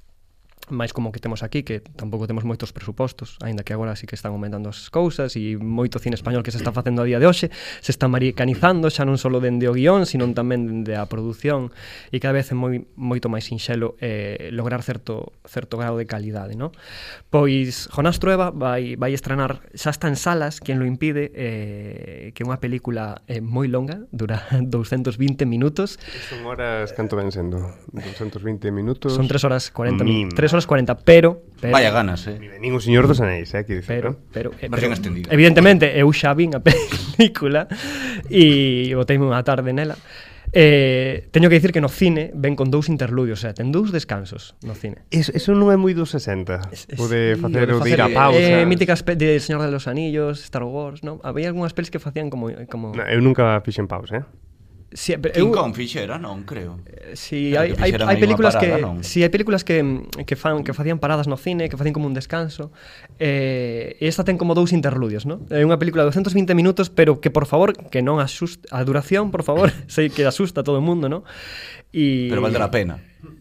máis como que temos aquí que tampouco temos moitos presupostos, aínda que agora sí que están aumentando as cousas e moito cine español que se está facendo a día de hoxe, se está americanizando xa non só dende o guión, sino tamén dende a produción e cada vez é moi moito máis sinxelo eh, lograr certo certo grado de calidade, no? Pois Jonás Trueba vai vai estrenar, xa está en salas, quen lo impide, eh, que é unha película eh, moi longa, dura 220 minutos. Son horas, canto ven sendo? 220 minutos. Son 3 horas 40 minutos 3 horas 40, pero, pero Vaya ganas, eh. Ningún señor dos anéis, eh, que dice, pero, pero, eh, pero extendida. Evidentemente, eu xa vin a película e boteime unha tarde nela. Eh, teño que dicir que no cine ven con dous interludios, o sea, ten dous descansos no cine. Eso, eso non é moi dos 60. Es, es, Pode facer o de ir a pausa. Eh, míticas de Señor de los Anillos, Star Wars, no? Había algunhas pelis que facían como como no, Eu nunca fixen pausa, eh. Sí, pero King eu, Kong fixera, non, creo. Si, hai, hai, hai películas parada, que non? Si, hai películas que, que fan que facían paradas no cine, que facían como un descanso. Eh, esta ten como dous interludios, ¿no? É unha película de 220 minutos, pero que por favor, que non asusta a duración, por favor, sei que asusta a todo o mundo, ¿no? Y Pero vale a pena.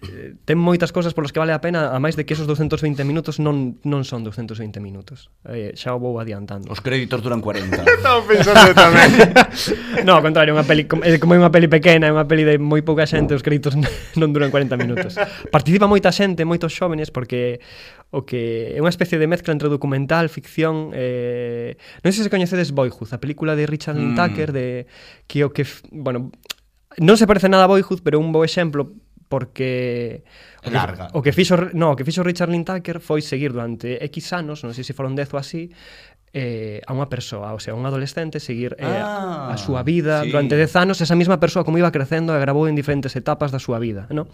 Eh, ten moitas cousas polas que vale a pena, a máis de que esos 220 minutos non non son 220 minutos. Eh, xa o vou adiantando. Os créditos duran 40. Estaba pensando tamén. no, ao contrario, unha peli como é unha peli pequena, é unha peli de moi pouca xente, os créditos non duran 40 minutos. Participa moita xente, moitos xóvenes porque o que é unha especie de mezcla entre documental, ficción, eh, non sei se coñecedes Boyhood, a película de Richard mm. Linklater de que o que, bueno, non se parece nada a Boyhood, pero un bo exemplo porque o que, larga. O que fixo, no, o que fixo Richard Linklater foi seguir durante X anos, non sei se foron 10 ou así, eh, a unha persoa, o sea, un adolescente seguir eh, ah, a, a súa vida sí. durante 10 anos, esa mesma persoa como iba crecendo e grabou en diferentes etapas da súa vida, ¿no?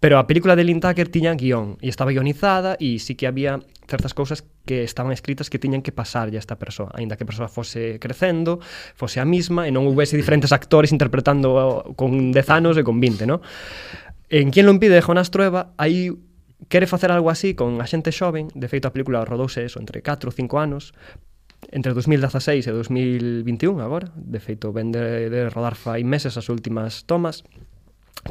Pero a película de Lynn Tucker tiña guión e estaba guionizada e sí que había certas cousas que estaban escritas que tiñan que pasarlle a esta persoa, aínda que a persoa fose crecendo, fose a mesma e non houvese diferentes actores interpretando con 10 anos e con 20, ¿no? En Quién lo impide de Jonás Trueba aí quere facer algo así con a xente xoven, de feito a película rodouse eso entre 4 ou 5 anos, entre 2016 e 2021 agora, de feito ven de, de rodar fai meses as últimas tomas,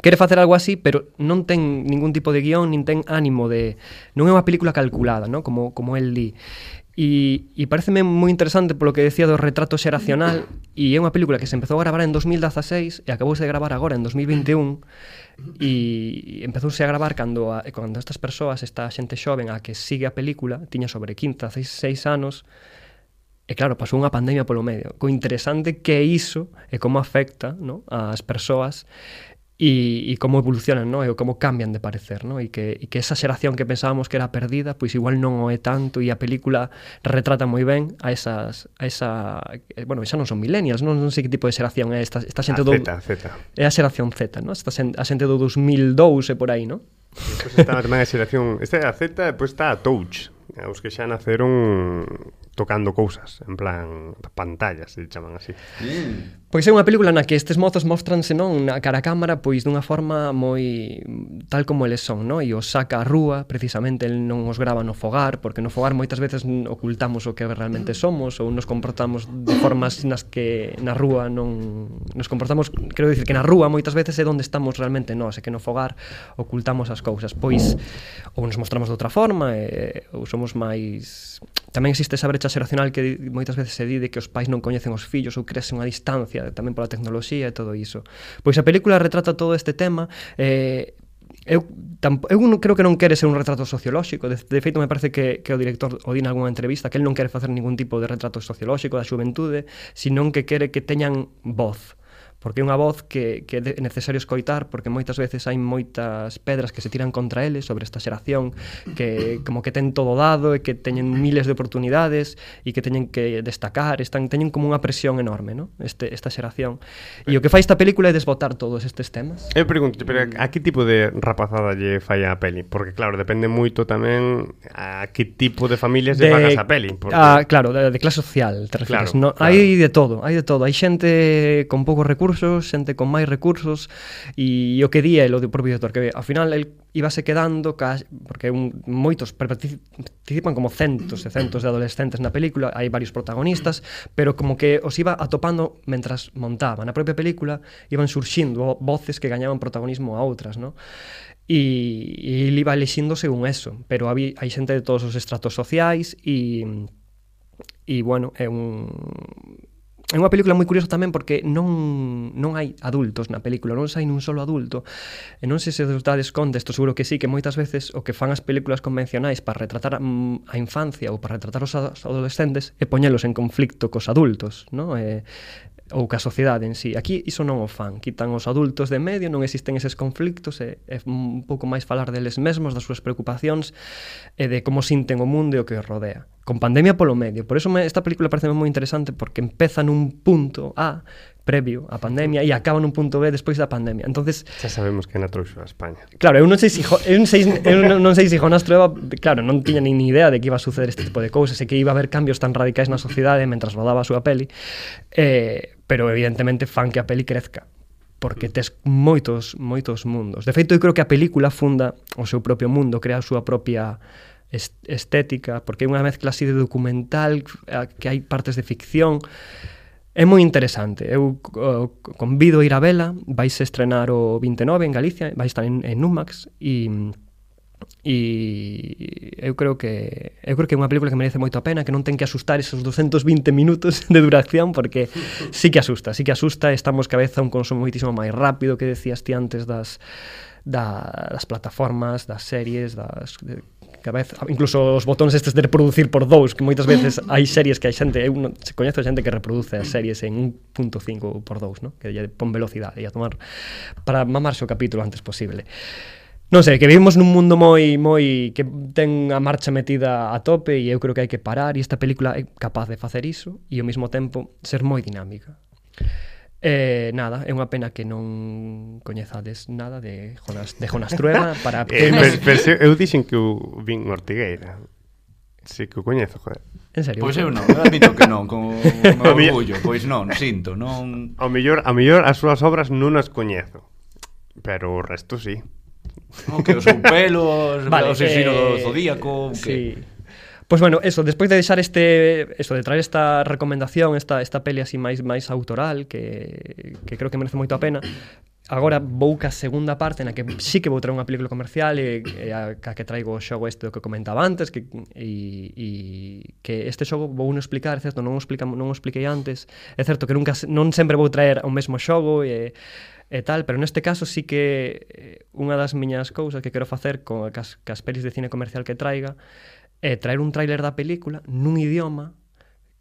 quere facer algo así, pero non ten ningún tipo de guión, nin ten ánimo de... Non é unha película calculada, non? Como, como el di. E, e pareceme moi interesante polo que decía do retrato xeracional. E é unha película que se empezou a gravar en 2016 e acabouse de gravar agora en 2021 e empezouse a gravar cando, a, cando estas persoas, esta xente xoven a que sigue a película, tiña sobre 15, 16 anos. E claro, pasou unha pandemia polo medio. Co interesante que é iso e como afecta no, as persoas e, e como evolucionan, no? e como cambian de parecer, no? e, que, e que esa xeración que pensábamos que era perdida, pois igual non o é tanto e a película retrata moi ben a esas a esa, eh, bueno, xa non son millennials, non, non sei que tipo de xeración é esta, esta xente a do Z, Z. É a xeración Z, no? Esta xente, a xente do 2002 e por aí, no? Despois está a xeración, esta é a Z, e depois está a Touch, Eh, os que xa naceron tocando cousas, en plan pantallas, se chaman así. Mm. Pois é unha película na que estes mozos mostranse non na cara a cámara pois dunha forma moi tal como eles son, non? E os saca a rúa, precisamente el non os grava no fogar, porque no fogar moitas veces ocultamos o que realmente somos ou nos comportamos de formas nas que na rúa non nos comportamos, quero dicir que na rúa moitas veces é onde estamos realmente nós, e que no fogar ocultamos as cousas, pois ou nos mostramos de outra forma, e, ou somos somos máis... Tamén existe esa brecha xeracional que moitas veces se di de que os pais non coñecen os fillos ou crece unha distancia tamén pola tecnoloxía e todo iso. Pois a película retrata todo este tema eh, eu, tampo, eu non, creo que non quere ser un retrato sociolóxico de, de feito me parece que, que o director o di nalgúna entrevista que el non quere facer ningún tipo de retrato sociolóxico da xuventude, senón que quere que teñan voz porque é unha voz que, que é necesario escoitar porque moitas veces hai moitas pedras que se tiran contra ele sobre esta xeración que como que ten todo dado e que teñen miles de oportunidades e que teñen que destacar, están teñen como unha presión enorme, ¿no? Este, esta xeración. E o que fai esta película é desbotar todos estes temas. Eu pregunto, pero a que tipo de rapazada lle fai a peli? Porque claro, depende moito tamén a que tipo de familias lle pagas a peli. Porque... Ah, claro, de, de clase social, te refieres. Claro, no, claro. Hai de todo, hai de todo. Hai xente con poucos recursos recursos, xente con máis recursos, e o que di el o propio director, que ao final el íbase quedando, ca, porque un, moitos participan como centos e centos de adolescentes na película, hai varios protagonistas, pero como que os iba atopando mentras montaba. Na propia película iban surxindo voces que gañaban protagonismo a outras, no? E, e ele iba lexindo según eso, pero habí, hai xente de todos os estratos sociais e e bueno, é un É unha película moi curiosa tamén porque non, non hai adultos na película, non sai nun solo adulto. E non sei se os dades conta, isto seguro que sí, que moitas veces o que fan as películas convencionais para retratar a mm, infancia ou para retratar os adolescentes é poñelos en conflicto cos adultos, non? E, ou que a sociedade en sí. Aquí iso non o fan, quitan os adultos de medio, non existen eses conflictos, e, é un pouco máis falar deles mesmos, das súas preocupacións, e de como sinten o mundo e o que os rodea. Con pandemia polo medio. Por eso me, esta película parece moi interesante, porque empeza nun punto A previo á pandemia e acaba nun punto B despois da pandemia. Entonces, xa sabemos que na trouxo a España. Claro, eu non sei se eu non sei, eu non sei se Jonás Trueba, claro, non tiña nin idea de que iba a suceder este tipo de cousas e que iba a haber cambios tan radicais na sociedade mentras rodaba a súa peli. Eh, pero evidentemente fan que a peli crezca porque tes moitos, moitos mundos. De feito, eu creo que a película funda o seu propio mundo, crea a súa propia estética, porque é unha mezcla así de documental, que hai partes de ficción, É moi interesante. Eu uh, convido a ir a vela, vais a estrenar o 29 en Galicia, vai estar en, en Numax e e eu creo que eu creo que é unha película que merece moito a pena, que non ten que asustar esos 220 minutos de duración porque sí que asusta, sí que asusta, estamos cabeza un consumo moitísimo máis rápido que decías ti antes das da, das plataformas, das series, das de, cabeza, incluso os botóns estes de reproducir por dous, que moitas veces hai series que hai xente, eu non, se coñezo xente que reproduce as series en 1.5 por dous, no? que lle pon velocidade e a tomar para mamarse o capítulo antes posible. Non sei, que vivimos nun mundo moi moi que ten a marcha metida a tope e eu creo que hai que parar e esta película é capaz de facer iso e ao mesmo tempo ser moi dinámica. Eh, nada, é unha pena que non coñezades nada de Jonas, de Jonas Trueba para... eh, pero, pero se, eu dixen que o vin Ortigueira. Si que o coñezo, joder. En serio? Pois pues eu non, eu admito que non, con o orgullo. Pois non, sinto, non... Ao mellor, a mellor as súas obras non as coñezo, pero o resto sí. No, que o seu pelo, vale, o seu eh, do zodíaco... Sí. Que... Pois pues bueno, eso, despois de deixar este eso de traer esta recomendación, esta esta peli así máis máis autoral que que creo que merece moito a pena, agora vou ca segunda parte na que sí que vou traer unha película comercial e, e a, ca que traigo o xogo este do que comentaba antes que e, e que este xogo vou non explicar, é certo, non o explica, non o expliquei antes. É certo que nunca non sempre vou traer o mesmo xogo e e tal, pero neste caso sí que eh, unha das miñas cousas que quero facer con cas, cas pelis de cine comercial que traiga é traer un tráiler da película nun idioma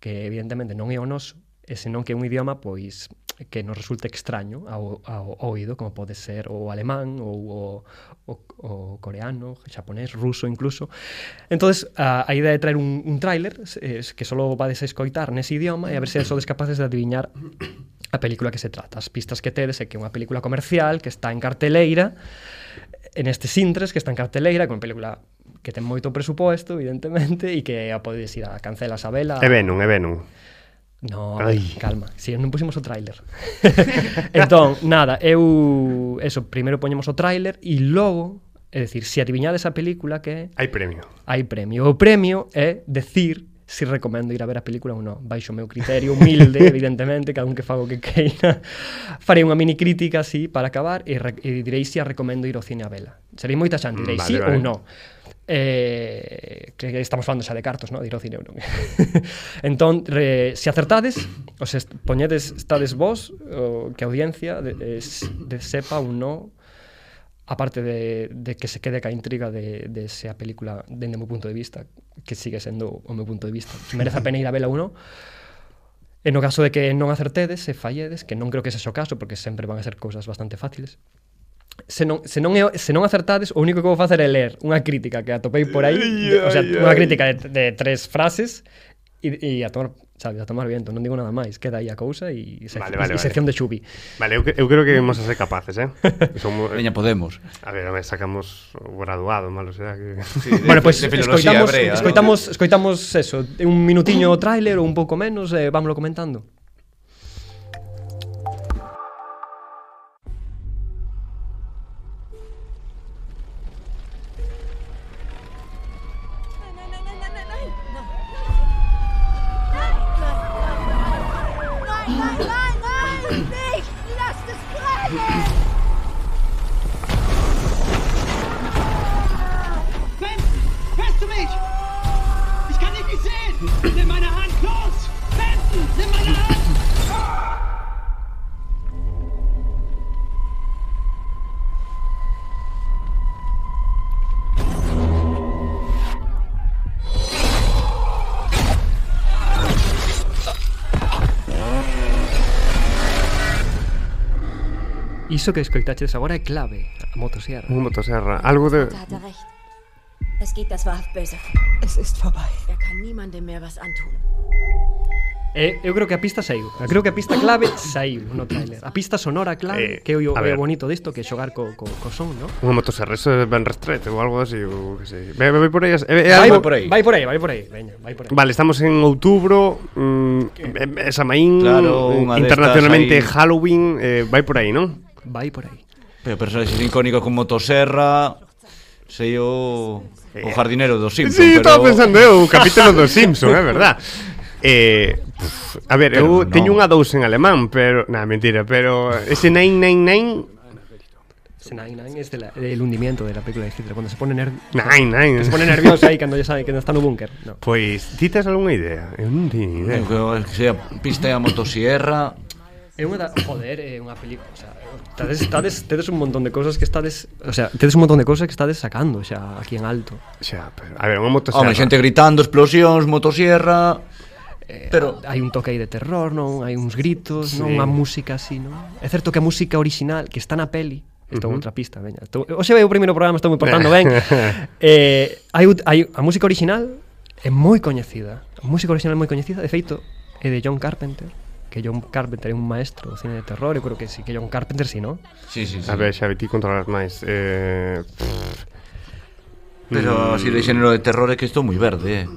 que evidentemente non é o noso, e senón que é un idioma pois que nos resulte extraño ao, ao oído, como pode ser o alemán ou o, o, o coreano, xaponés, ruso incluso. entonces a, a idea de traer un, un tráiler es, que só vades a escoitar nese idioma e a ver se sodes capaces de adivinar a película que se trata. As pistas que tedes é que é unha película comercial que está en carteleira, en este Sintres, que está en carteleira, con película que ten moito presuposto, evidentemente, e que a podedes ir a cancelas a vela. É Venom, é Venom. No, Ay. calma, si non pusimos o tráiler. entón, nada, eu eso, primeiro poñemos o tráiler e logo, é dicir, se adivinades a película que Hai premio. Hai premio. O premio é decir si recomendo ir a ver a película ou non. Baixo o meu criterio humilde, evidentemente, cada un que fago que queira. Farei unha mini crítica así para acabar e, e direi se si a recomendo ir ao cine a vela. Serei moita xante, direi vale, sí vale. ou non. Eh, que estamos falando xa de cartos, no? de ir ao cine ou non. entón, re, se acertades, os est poñedes, estades vos, o, que a audiencia de, de, de sepa ou non aparte de, de que se quede ca intriga de, de se a película dende o meu punto de vista, que sigue sendo o meu punto de vista, merece a pena ir a vela uno, e no caso de que non acertedes e falledes, que non creo que ese o caso, porque sempre van a ser cousas bastante fáciles, se non, se non, é, se non acertades, o único que vou facer é ler unha crítica que atopei por aí, de, o sea, unha crítica de, de tres frases E, e a tomar, sabes, a tomar viento, non digo nada máis, queda aí a cousa e, sec, vale, vale, e sección vale. de Xubi. Vale, eu, eu creo que vamos a ser capaces, eh? Somos, Veña, podemos. A ver, me sacamos o graduado, malo será que... Sí, de, bueno, pues, de escoitamos, hebrea, escoitamos, ¿no? escoitamos, escoitamos eso, un minutiño o tráiler ou un pouco menos, eh, vámoslo comentando. Iso que escoitaches agora é clave, a motosierra. Un motosierra. Algo de... Es geht das wahrhaft böse. Es ist vorbei. Er kann niemandem mehr was antun. E eu creo que a pista saiu. Eu creo que a pista clave saiu no tráiler. A pista sonora clave, Eh, que a é o bonito disto, que xogar co, co, co son, no? Unha motosierra, eso é ben restrete ou algo así, ou que sei. Ve, ve, ve por aí. É, é Vai, algo... por aí. Vai por aí, vai por aí. Veña, vai por aí. Vale, estamos en outubro, mm, esa maín, Claro, internacionalmente. Halloween, eh, vai por aí, non? vai por aí. Pero personaxes icónicos como Motoserra, sei o, o jardinero do Simpson. Sí, pero... estaba pensando eu, o capítulo dos Simpson, é verdad. Eh, pff, a ver, pero eu no. teño unha dous en alemán, pero... Na, mentira, pero ese 999 Nine-Nine es de la, el hundimiento de la película de Hitler, cuando se pone, nerv nine, nine. Se pone nervioso ahí cuando ya sabe que no está en un búnker. No. Pois, pues, ti tes algunha idea? Eu non teño idea. Eu que sea pista a motosierra, É unha da, joder, é unha película, o sea, tades, tades, tedes un montón de cousas que estades, o sea, tedes un montón de cousas que estades sacando xa aquí en alto. Xa, pero, a ver, unha motosierra. Home, xente gritando, explosións, motosierra. Eh, pero hai un toque aí de terror, non? Hai uns gritos, sí. non? Unha música así, non? É certo que a música original que está na peli, Estou uh -huh. outra pista, veña. Estou, hoxe vai o primeiro programa, estou me portando ben. eh, hai, hai, a música original é moi coñecida. A música original é moi coñecida, de feito, é de John Carpenter que John Carpenter é un maestro do cine de terror, eu creo que sí, que John Carpenter sí, ¿no? Sí, sí, sí. A ver, xa ti controlas máis. Eh... Pero mm. así de xénero de terror é que estou moi verde, eh.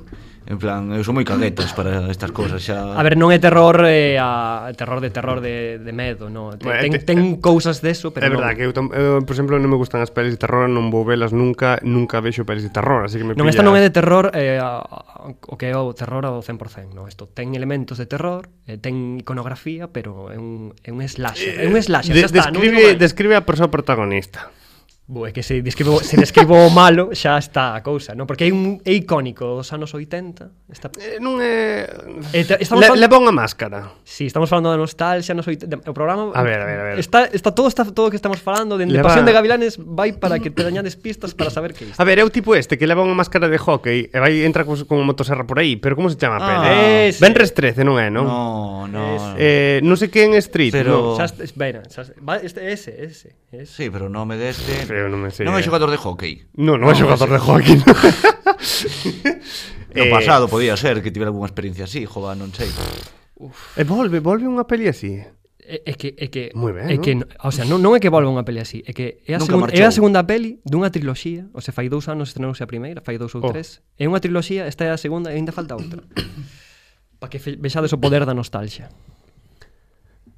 En plan, eu sou moi caguetas para estas cousas xa. A ver, non é terror eh, a terror de terror de, de medo, no. Ten, bueno, ten, ten cousas deso, pero É verdade que eu, tam, eu, por exemplo, non me gustan as pelis de terror, non vou velas nunca, nunca vexo pelis de terror, así que me Non, pilla... esta non é de terror, eh, a, a, o que é o terror ao 100%, no. Isto ten elementos de terror, eh, ten iconografía, pero é un é un slasher, é un slasher, eh, de, xa está, describe, non describe a persoa protagonista. Bo, é que se describo, se describo o malo xa está a cousa, non? Porque é un é icónico dos anos 80. Está... Eh, non é... Eh, estamos Le, falando... Leva unha máscara. Sí, estamos falando da nostalgia, anos 80... O programa... A ver, a ver, a ver. Está, está todo, está todo o que estamos falando De, leva... Pasión de Gavilanes vai para que te dañades pistas para saber que isto. A ver, é o tipo este que leva unha máscara de hockey e vai entra con, con motoserra por aí, pero como se chama? Ah, ese. Ben Restrece, non é, non? No, no. Eh, non sei sé que en Street, pero... non? Xa, espera, xa, va, este, ese, ese, ese. Sí, pero o nome deste eu non me sei. Non é xogador de hockey. Non, non, é xogador de hockey. No. no eh, pasado podía ser que tivera algunha experiencia así, jova, non sei. Uf. E eh, volve, volve unha peli así. É, é que é que Muy ben, é ¿no? que, o sea, non, non é que volva unha peli así, é que é a, segun, é a segunda peli dunha triloxía, o sea, fai dous anos estrenouse a primeira, fai dous ou oh. tres. É unha triloxía, esta é a segunda e ainda falta outra. Para que vexades o poder da nostalgia.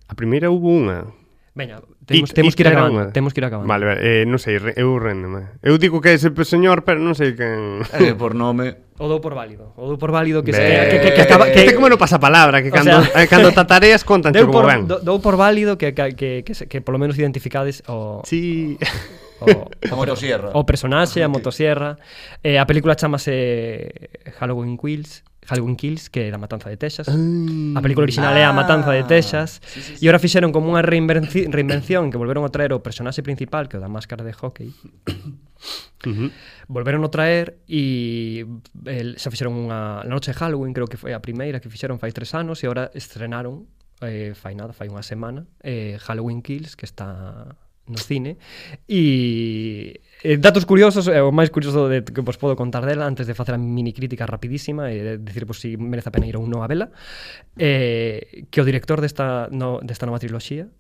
A primeira hubo unha Veña, temos, it, temos, it que ir acabando, temos que ir acabando. Vale, vale, eh, non sei, eu rendeme. Eu digo que é ese señor, pero non sei quen... Eh, por nome... O dou por válido. O dou por válido que, Be... se, que, que, que, acaba, que... Este como non pasa palabra, que cando, sea... eh, cando tatareas contan deu por, ben. Dou por válido que, que, que, que, que polo menos identificades o... Sí... O, o, a motosierra. O personaxe, a motosierra. Eh, a película chamase Halloween Quills. Halloween Kills, que é da Matanza de Texas. Mm. A película original ah. é A Matanza de Texas. Sí, sí, sí. E agora fixeron como unha reinvenci reinvención que volveron a traer o personaxe principal, que é o da máscara de hockey. Uh -huh. Volveron a traer e el, xa fixeron unha na noche de Halloween, creo que foi a primeira que fixeron fai tres anos e agora estrenaron eh, fai nada, fai unha semana eh, Halloween Kills, que está no cine e Eh, datos curiosos, eh, o máis curioso de, que vos podo contar dela antes de facer a mini crítica rapidísima e eh, decir pois, si merece a pena ir ou non a vela eh, que o director desta, no, desta nova triloxía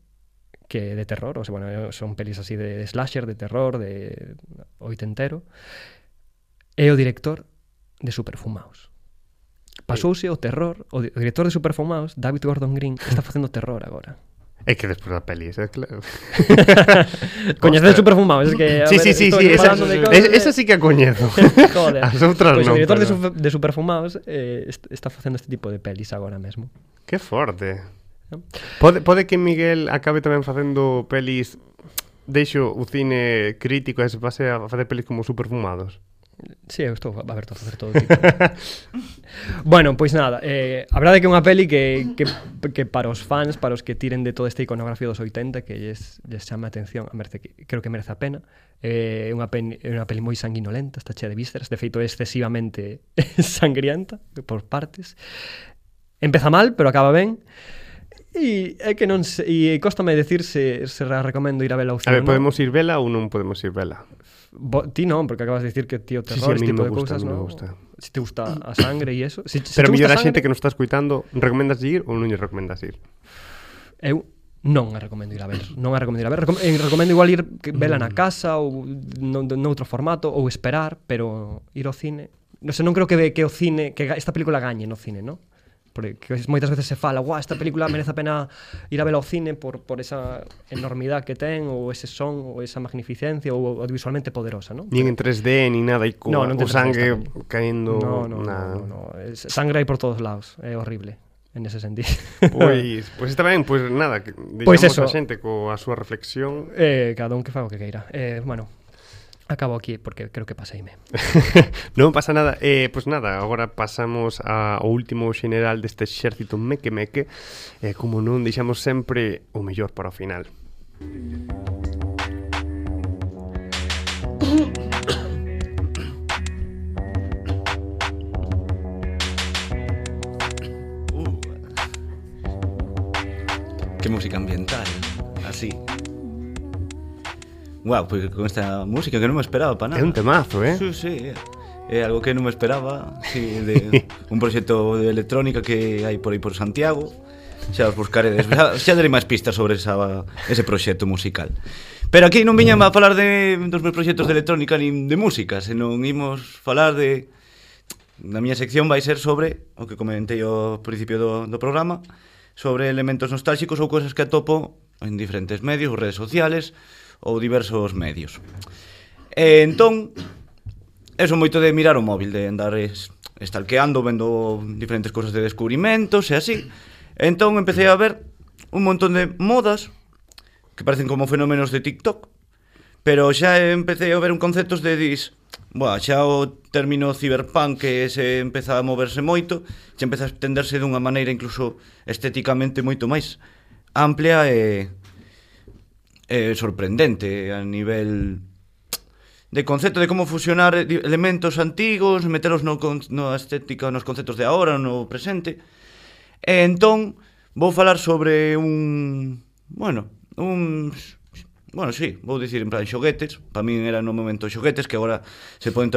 que de terror, o sea, bueno, son pelis así de, de slasher, de terror, de oitentero é o director de Superfumaos Pasouse o terror, o director de Superfumaos, David Gordon Green, está facendo terror agora. É que despois da peli, é claro. Coñecedes o es que Sí, sí, sí, sí, esa, es, esa sí que a coñezo. Joder. As outras pues non. O director pero... de, su, de Superfumados eh, está facendo este tipo de pelis agora mesmo. Que forte. Pode, pode que Miguel acabe tamén facendo pelis deixo o cine crítico e se pase a facer pelis como superfumados. Sí, eu estou aberto a facer todo tipo. bueno, pois nada, eh, a verdade é que é unha peli que, que, que para os fans, para os que tiren de toda esta iconografía dos 80, que lles, lles chama a atención, a merece, creo que merece a pena. É eh, unha, peli, unha peli moi sanguinolenta, está chea de vísceras, de feito é excesivamente sangrienta por partes. Empeza mal, pero acaba ben. E é que non se, e cóstame decir se, se recomendo ir a vela ou A ver, podemos ir vela ou non podemos ir vela? Bo, ti non, porque acabas de decir que tío terror, sí, sí, tipo me de gusta, cousas, non? Me gusta. Si te gusta a sangre e eso, si, si Pero mellor a xente que non está escuitando, recomendas ir ou non lle recomendas ir? Eu non a recomendo ir a ver, non a recomendo ir a ver. Recom eh, recomendo igual ir vela na mm. casa ou no, noutro formato ou esperar, pero ir ao cine, non sei, non creo que que o cine que esta película gañe no cine, non? porque moitas veces se fala, "Guau, esta película merece a pena ir a vela ao cine por por esa enormidade que ten ou ese son ou esa magnificencia ou audiovisualmente poderosa, ¿no? Nin en 3D ni nada e co no, no o sangue tamén. caendo no, no, na... no, no, no. Es, sangre hai por todos lados, é horrible en ese sentido. Pois, pois está ben, pois nada, que pois eso. a xente coa súa reflexión. Eh, cada un que faga o que queira. Eh, bueno, Acabo aquí porque creo que paseime. non pasa nada. Eh, pois nada, agora pasamos ao último xeneral deste exército meque meque. Eh, como non, deixamos sempre o mellor para o final. Uh. Que música ambiental, así. Guau, porque con esta música que non me esperaba para nada. É un temazo, eh? Sí, sí, é. É algo que non me esperaba, sí, de un proxecto de electrónica que hai por aí por Santiago. Xa os buscaredes, xa, xa darei máis pistas sobre esa, ese proxecto musical. Pero aquí non viñan a falar de dos meus proxectos de electrónica nin de música, senón imos falar de na miña sección vai ser sobre o que comentei ao principio do, do programa, sobre elementos nostálxicos ou cousas que atopo en diferentes medios, redes sociales, ou diversos medios. E entón, eso moito de mirar o móvil, de andar es, estalqueando, vendo diferentes cosas de descubrimentos e así. E entón empecé a ver un montón de modas que parecen como fenómenos de TikTok, pero xa empecé a ver un conceptos de dis, Boa, xa o término cyberpunk que se empeza a moverse moito, xa empeza a extenderse dunha maneira incluso estéticamente moito máis amplia e eh, sorprendente a nivel de concepto de como fusionar elementos antigos, metelos no, no estética, nos conceptos de agora, no presente. E entón vou falar sobre un, bueno, un Bueno, sí, vou dicir en plan xoguetes Para min era no momento xoguetes Que agora se poden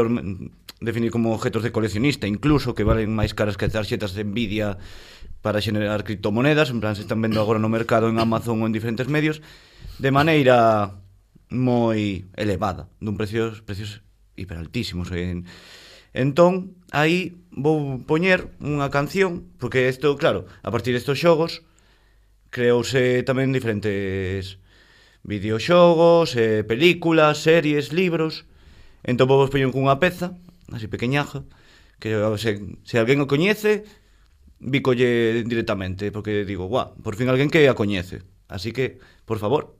definir como objetos de coleccionista Incluso que valen máis caras que tarxetas de Nvidia para xenerar criptomonedas, en plan se están vendo agora no mercado en Amazon ou en diferentes medios, de maneira moi elevada, dun precios precios hiperaltísimos. En, entón, aí vou poñer unha canción, porque isto, claro, a partir destos xogos, creouse tamén diferentes videoxogos, eh, películas, series, libros. Entón vou vos poñer cunha peza, así pequeñaja, que se, se alguén o coñece, bicolle directamente, porque digo, guau, por fin alguén que a coñece. Así que, por favor,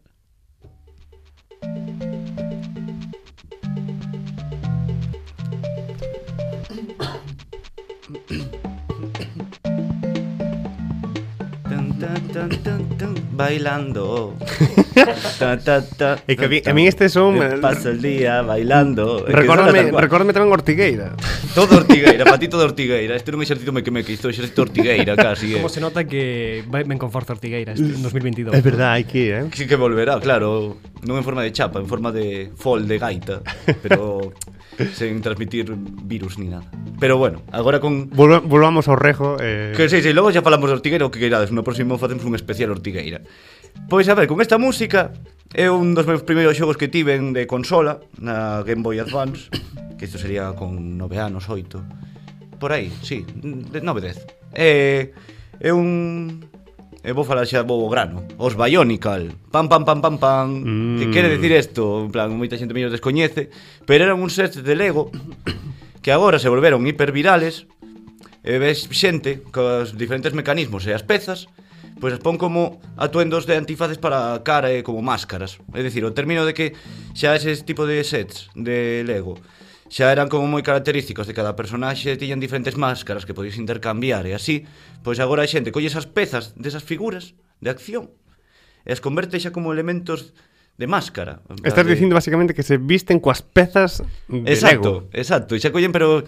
bailando. ta, ta, ta, E que a mí, este son... Me paso el día bailando. Recórdame, recórdame tamén Ortigueira. Todo Ortigueira, para ti todo Ortigueira. Este non é exercito me que me que isto é exercito Ortigueira casi. Como Eh. se nota que vai ben con forza Ortigueira este, en 2022. É verdade, hai que ir, eh? Sí que volverá, claro, non en forma de chapa, en forma de fol de gaita, pero sen transmitir virus ni nada. Pero bueno, agora con Volva- Volvamos ao rejo. Eh... Que sí, sí, logo xa falamos de Ortigueira o que queirades No próximo facemos un especial Ortigueira Pois a ver, con esta música é un dos meus primeiros xogos que tiven de consola na Game Boy Advance, que isto sería con 9 anos, 8. Por aí, sí, 9, 10. É, é un E vou falar xa vou grano Os Bionicle Pam, pam, pam, pam, pam mm. Que quere decir isto En plan, moita xente mellor descoñece Pero eran un set de Lego Que agora se volveron hipervirales E ves xente Cos diferentes mecanismos e as pezas pois as pon como atuendos de antifaces para cara e como máscaras. É dicir, o término de que xa ese tipo de sets de Lego xa eran como moi característicos de cada personaxe, tiñan diferentes máscaras que podías intercambiar e así, pois agora a xente colle esas pezas desas figuras de acción e as converte xa como elementos de máscara. Estás de... dicindo basicamente que se visten coas pezas de exacto, Lego. Exacto, exacto. E xa collen, pero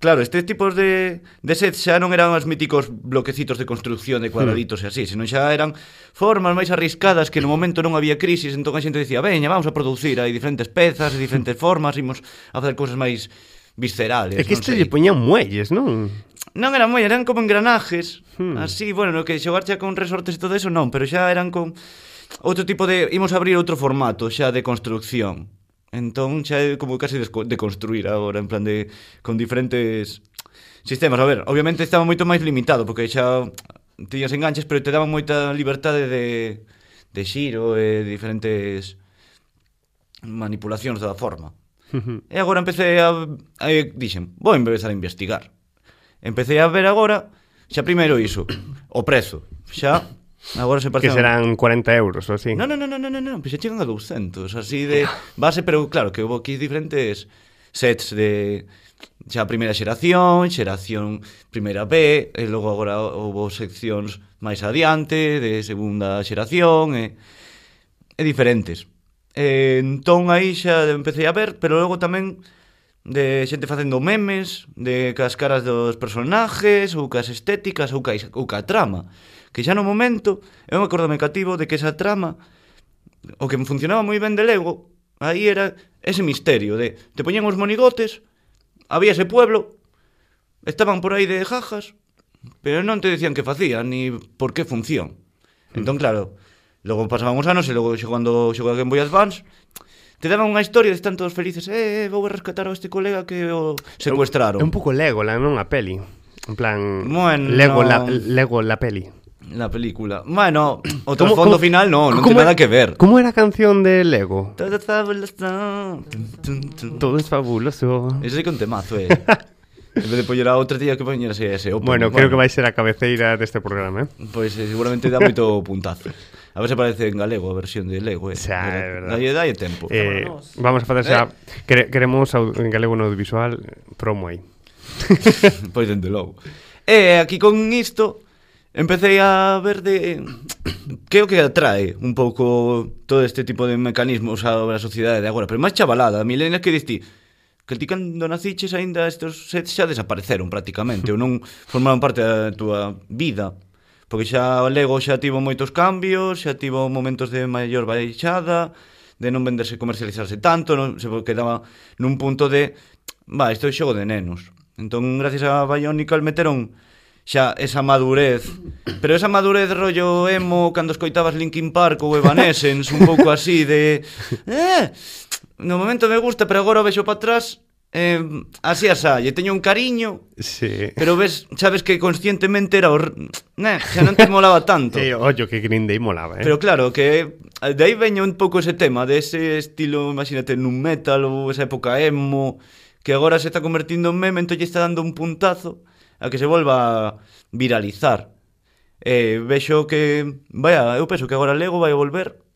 Claro, estes tipos de, de sets xa non eran os míticos bloquecitos de construcción de cuadraditos hmm. e así, senón xa eran formas máis arriscadas que no momento non había crisis, entón a xente dicía, veña, vamos a producir, hai diferentes pezas, e diferentes formas, imos a facer cousas máis viscerales. É que este lle poñían muelles, non? Non eran muelles, eran como engranajes, hmm. así, bueno, no que xogar xa con resortes e todo eso non, pero xa eran con outro tipo de... Imos abrir outro formato xa de construcción Entón xa é como case de de construir agora, en plan de con diferentes sistemas. A ver, obviamente estaba moito máis limitado, porque xa tiñas enganches, pero te daban moita libertade de, de xiro e diferentes manipulacións da forma. E agora empecé a, a dixen, vou empezar a investigar. Empecé a ver agora, xa primeiro iso, o prezo. Xa Agora se parece... Que serán 40 euros ou así. Non, non, non, non, non, non, pois xa chegan a 200, así de base, pero claro, que houve aquí diferentes sets de xa primeira xeración, xeración primeira B, e logo agora houve seccións máis adiante de segunda xeración e, e diferentes. E, entón aí xa empecé a ver, pero logo tamén de xente facendo memes, de cas caras dos personajes, ou cas estéticas, ou ca, ou ca trama que xa no momento, eu me acordo me cativo de que esa trama, o que me funcionaba moi ben de Lego, aí era ese misterio de te poñían os monigotes, había ese pueblo, estaban por aí de jajas, pero non te decían que facían ni por que función. Mm. Entón, claro, logo pasaban os anos e logo xogando xogou a Game Boy Advance, te daban unha historia de están todos felices, eh, vou a rescatar a este colega que o secuestraron. É un pouco Lego, la non a peli. En plan, bueno, Lego, la, Lego la peli la película. Bueno, o trasfondo ¿Cómo, final no, non ten nada que ver. Como era a canción de Lego? Todo es fabuloso. Todo es fabuloso. Ese é que un temazo, eh. En vez de poñer a outra tía que poñer ese, ese open. Bueno, creo bueno. que vai ser a cabeceira deste programa, eh? Pois pues, eh, seguramente dá moito puntazo. A ver se parece en galego a versión de Lego, eh. Xa, é verdade. Dalle, dalle tempo. Eh, Vámonos. vamos a facer xa... Eh. Quere, queremos en galego no audiovisual promo aí. pois dende logo. E eh, aquí con isto empecé a ver de que o que atrae un pouco todo este tipo de mecanismos á sociedade de agora, pero máis chavalada, milenias que diste que ti cando naciches aínda estes sets xa desapareceron prácticamente, ou non formaron parte da túa vida, porque xa o Lego xa tivo moitos cambios, xa tivo momentos de maior baixada, de non venderse comercializarse tanto, non se quedaba nun punto de, va, isto é xogo de nenos. Entón, gracias a Bionicle meteron xa esa madurez pero esa madurez rollo emo cando escoitabas Linkin Park ou Evanescence un pouco así de eh, no momento me gusta pero agora o vexo para atrás eh, así asá, lle teño un cariño sí. pero ves, sabes que conscientemente era or... né, xa non te molaba tanto sí, ollo que Green Day molaba eh? pero claro que de aí veño un pouco ese tema de ese estilo, imagínate, nun metal ou esa época emo que agora se está convertindo en meme, entón lle está dando un puntazo a que se volva a viralizar. E vexo que, vaya, eu penso que agora Lego vai volver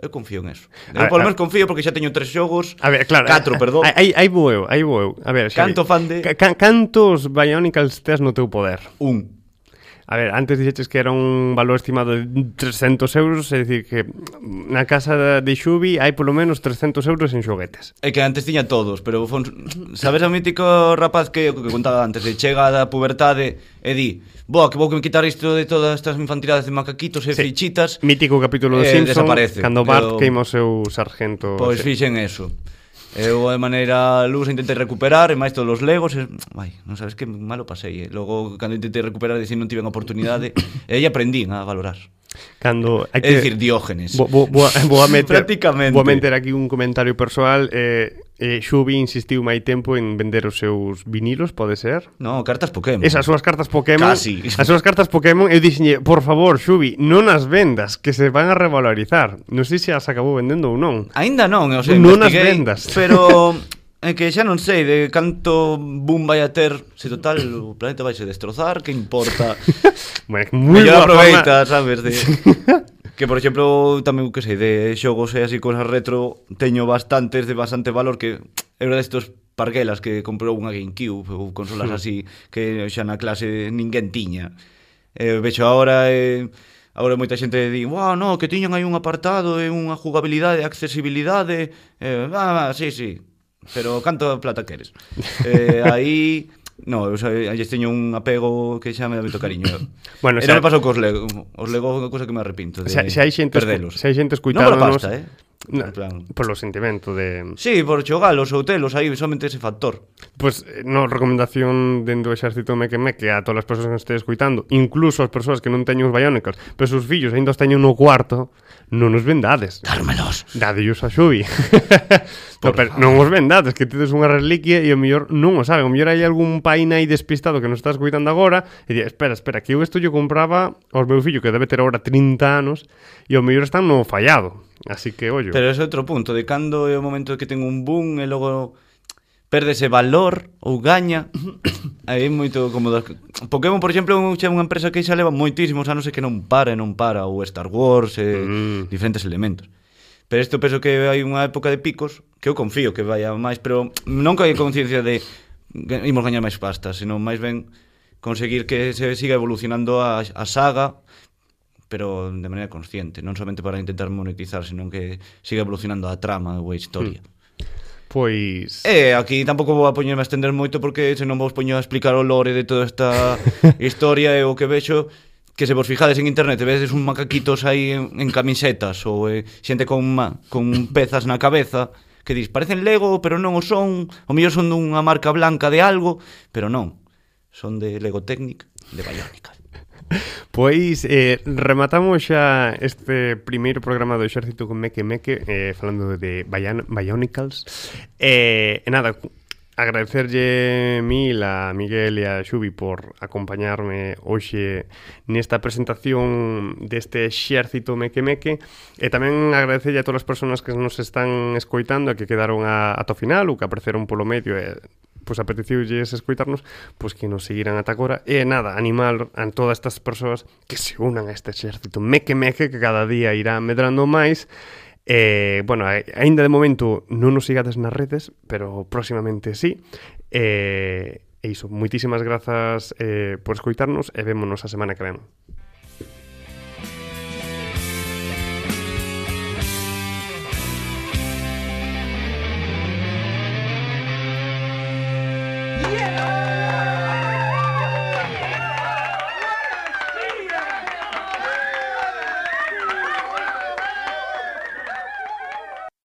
Eu confío en eso. Eu polo menos confío porque xa teño tres xogos, a ver, claro, catro, eh, perdón. Eh, aí aí vou eu, aí vou eu. A ver, Xavi. Canto fan de Ca cantos Bionicles tes no teu poder? Un. A ver, antes dixeches que era un valor estimado de 300 euros, é dicir que na casa de Xubi hai polo menos 300 euros en xoguetes. É que antes tiña todos, pero fon... sabes o mítico rapaz que, que contaba antes, de chega da pubertade e di, boa, que vou que me quitar isto de todas estas infantilidades de macaquitos e sí. fichitas. Mítico capítulo do eh, Simpson, desaparece. cando Bart pero... queima o seu sargento. Pois sí. fixen eso. Eu de maneira luz intentei recuperar E máis todos os legos e, vai, Non sabes que malo pasei eh? Logo, cando intentei recuperar Dicir non tiven oportunidade E aí aprendín a valorar. Cando hai que... É dicir, diógenes. Bo, bo, boa, boa meter, Prácticamente. Boa meter aquí un comentario persoal eh, Eh, Xubi insistiu máis tempo en vender os seus vinilos, pode ser? No, cartas Pokémon. Esas súas cartas Pokémon. Casi. As súas cartas Pokémon, eu dixenlle, por favor, Xubi, non as vendas, que se van a revalorizar. Non sei se as acabou vendendo ou non. Aínda non, eu sei, non as vendas. Pero É que xa non sei de canto boom vai a ter Se total o planeta vai se destrozar Que importa bueno, moi Mellor aproveita, forma... sabes de... que por exemplo, tamén, que sei, de xogos e así cosas retro, teño bastantes de bastante valor que era destos parguelas que comprou unha GameCube ou consolas así que xa na clase ninguén tiña. Eh, vexo agora eh, Agora moita xente di, "Wow, no, que tiñan aí un apartado e unha jugabilidade, accesibilidade, eh, ah, sí, sí, pero canto plata queres?" Eh, aí No, eu xa, aí teño un apego que xa me dá moito cariño. bueno, xa... Non me pasou cos Lego, os Lego é unha cousa que me arrepinto de xa, xa hai xente perdelos. Xa hai xente escuitándonos. Non por pasta, eh? Na, plan... Polo sentimento de... Sí, por xogalos ou telos aí, somente ese factor. Pois, pues, eh, no, recomendación dentro do exército meque meque a todas as persoas que nos estedes escuitando, incluso as persoas que non teñen os baiónicos, pero os fillos ainda os teñen no cuarto, non os vendades. Dármelos. Dadillos a Xubi. no, pero non os vendades, que tedes unha reliquia e o mellor non o saben. O mellor hai algún paín aí despistado que nos está escuitando agora e di, espera, espera, que eu isto yo compraba aos meu fillo que debe ter agora 30 anos e o mellor están no fallado Así que, ollo. Pero é outro punto, de cando é o momento que ten un boom e logo perdese valor ou gaña aí é moito como das... Pokémon, por exemplo, é unha empresa que xa leva moitísimos anos e que non para e non para ou Star Wars e mm. diferentes elementos pero isto penso que hai unha época de picos que eu confío que vai a máis pero non que hai conciencia de imos gañar máis pasta, senón máis ben conseguir que se siga evolucionando a, a saga pero de maneira consciente, non somente para intentar monetizar, senón que siga evolucionando a trama ou a historia. Mm. Pois... Eh, aquí tampouco vou a poñerme a estender moito porque se non vos poño a explicar o lore de toda esta historia e o que vexo que se vos fijades en internet e vedes un macaquitos aí en, en camisetas ou eh, xente con, ma, con pezas na cabeza que dis, parecen Lego, pero non o son, o mellor son dunha marca blanca de algo, pero non, son de Lego Technic, de Bionicle Pois eh, rematamos xa este primeiro programa do Exército con Meque Meque eh, falando de Bion Bionicles eh, e nada, agradecerlle mil a Miguel e a Xubi por acompañarme hoxe nesta presentación deste xército meque meque. E tamén agradecerlle a todas as persoas que nos están escoitando e que quedaron a, ata o final ou que apareceron polo medio e pois apeteciulle escoitarnos, pois que nos seguiran ata agora. E nada, animar a todas estas persoas que se unan a este exército meque meque que cada día irá medrando máis. Eh, bueno, aínda de momento non nos sigades nas redes, pero próximamente sí. Eh, e iso, moitísimas grazas eh, por escoitarnos e vémonos a semana que ven.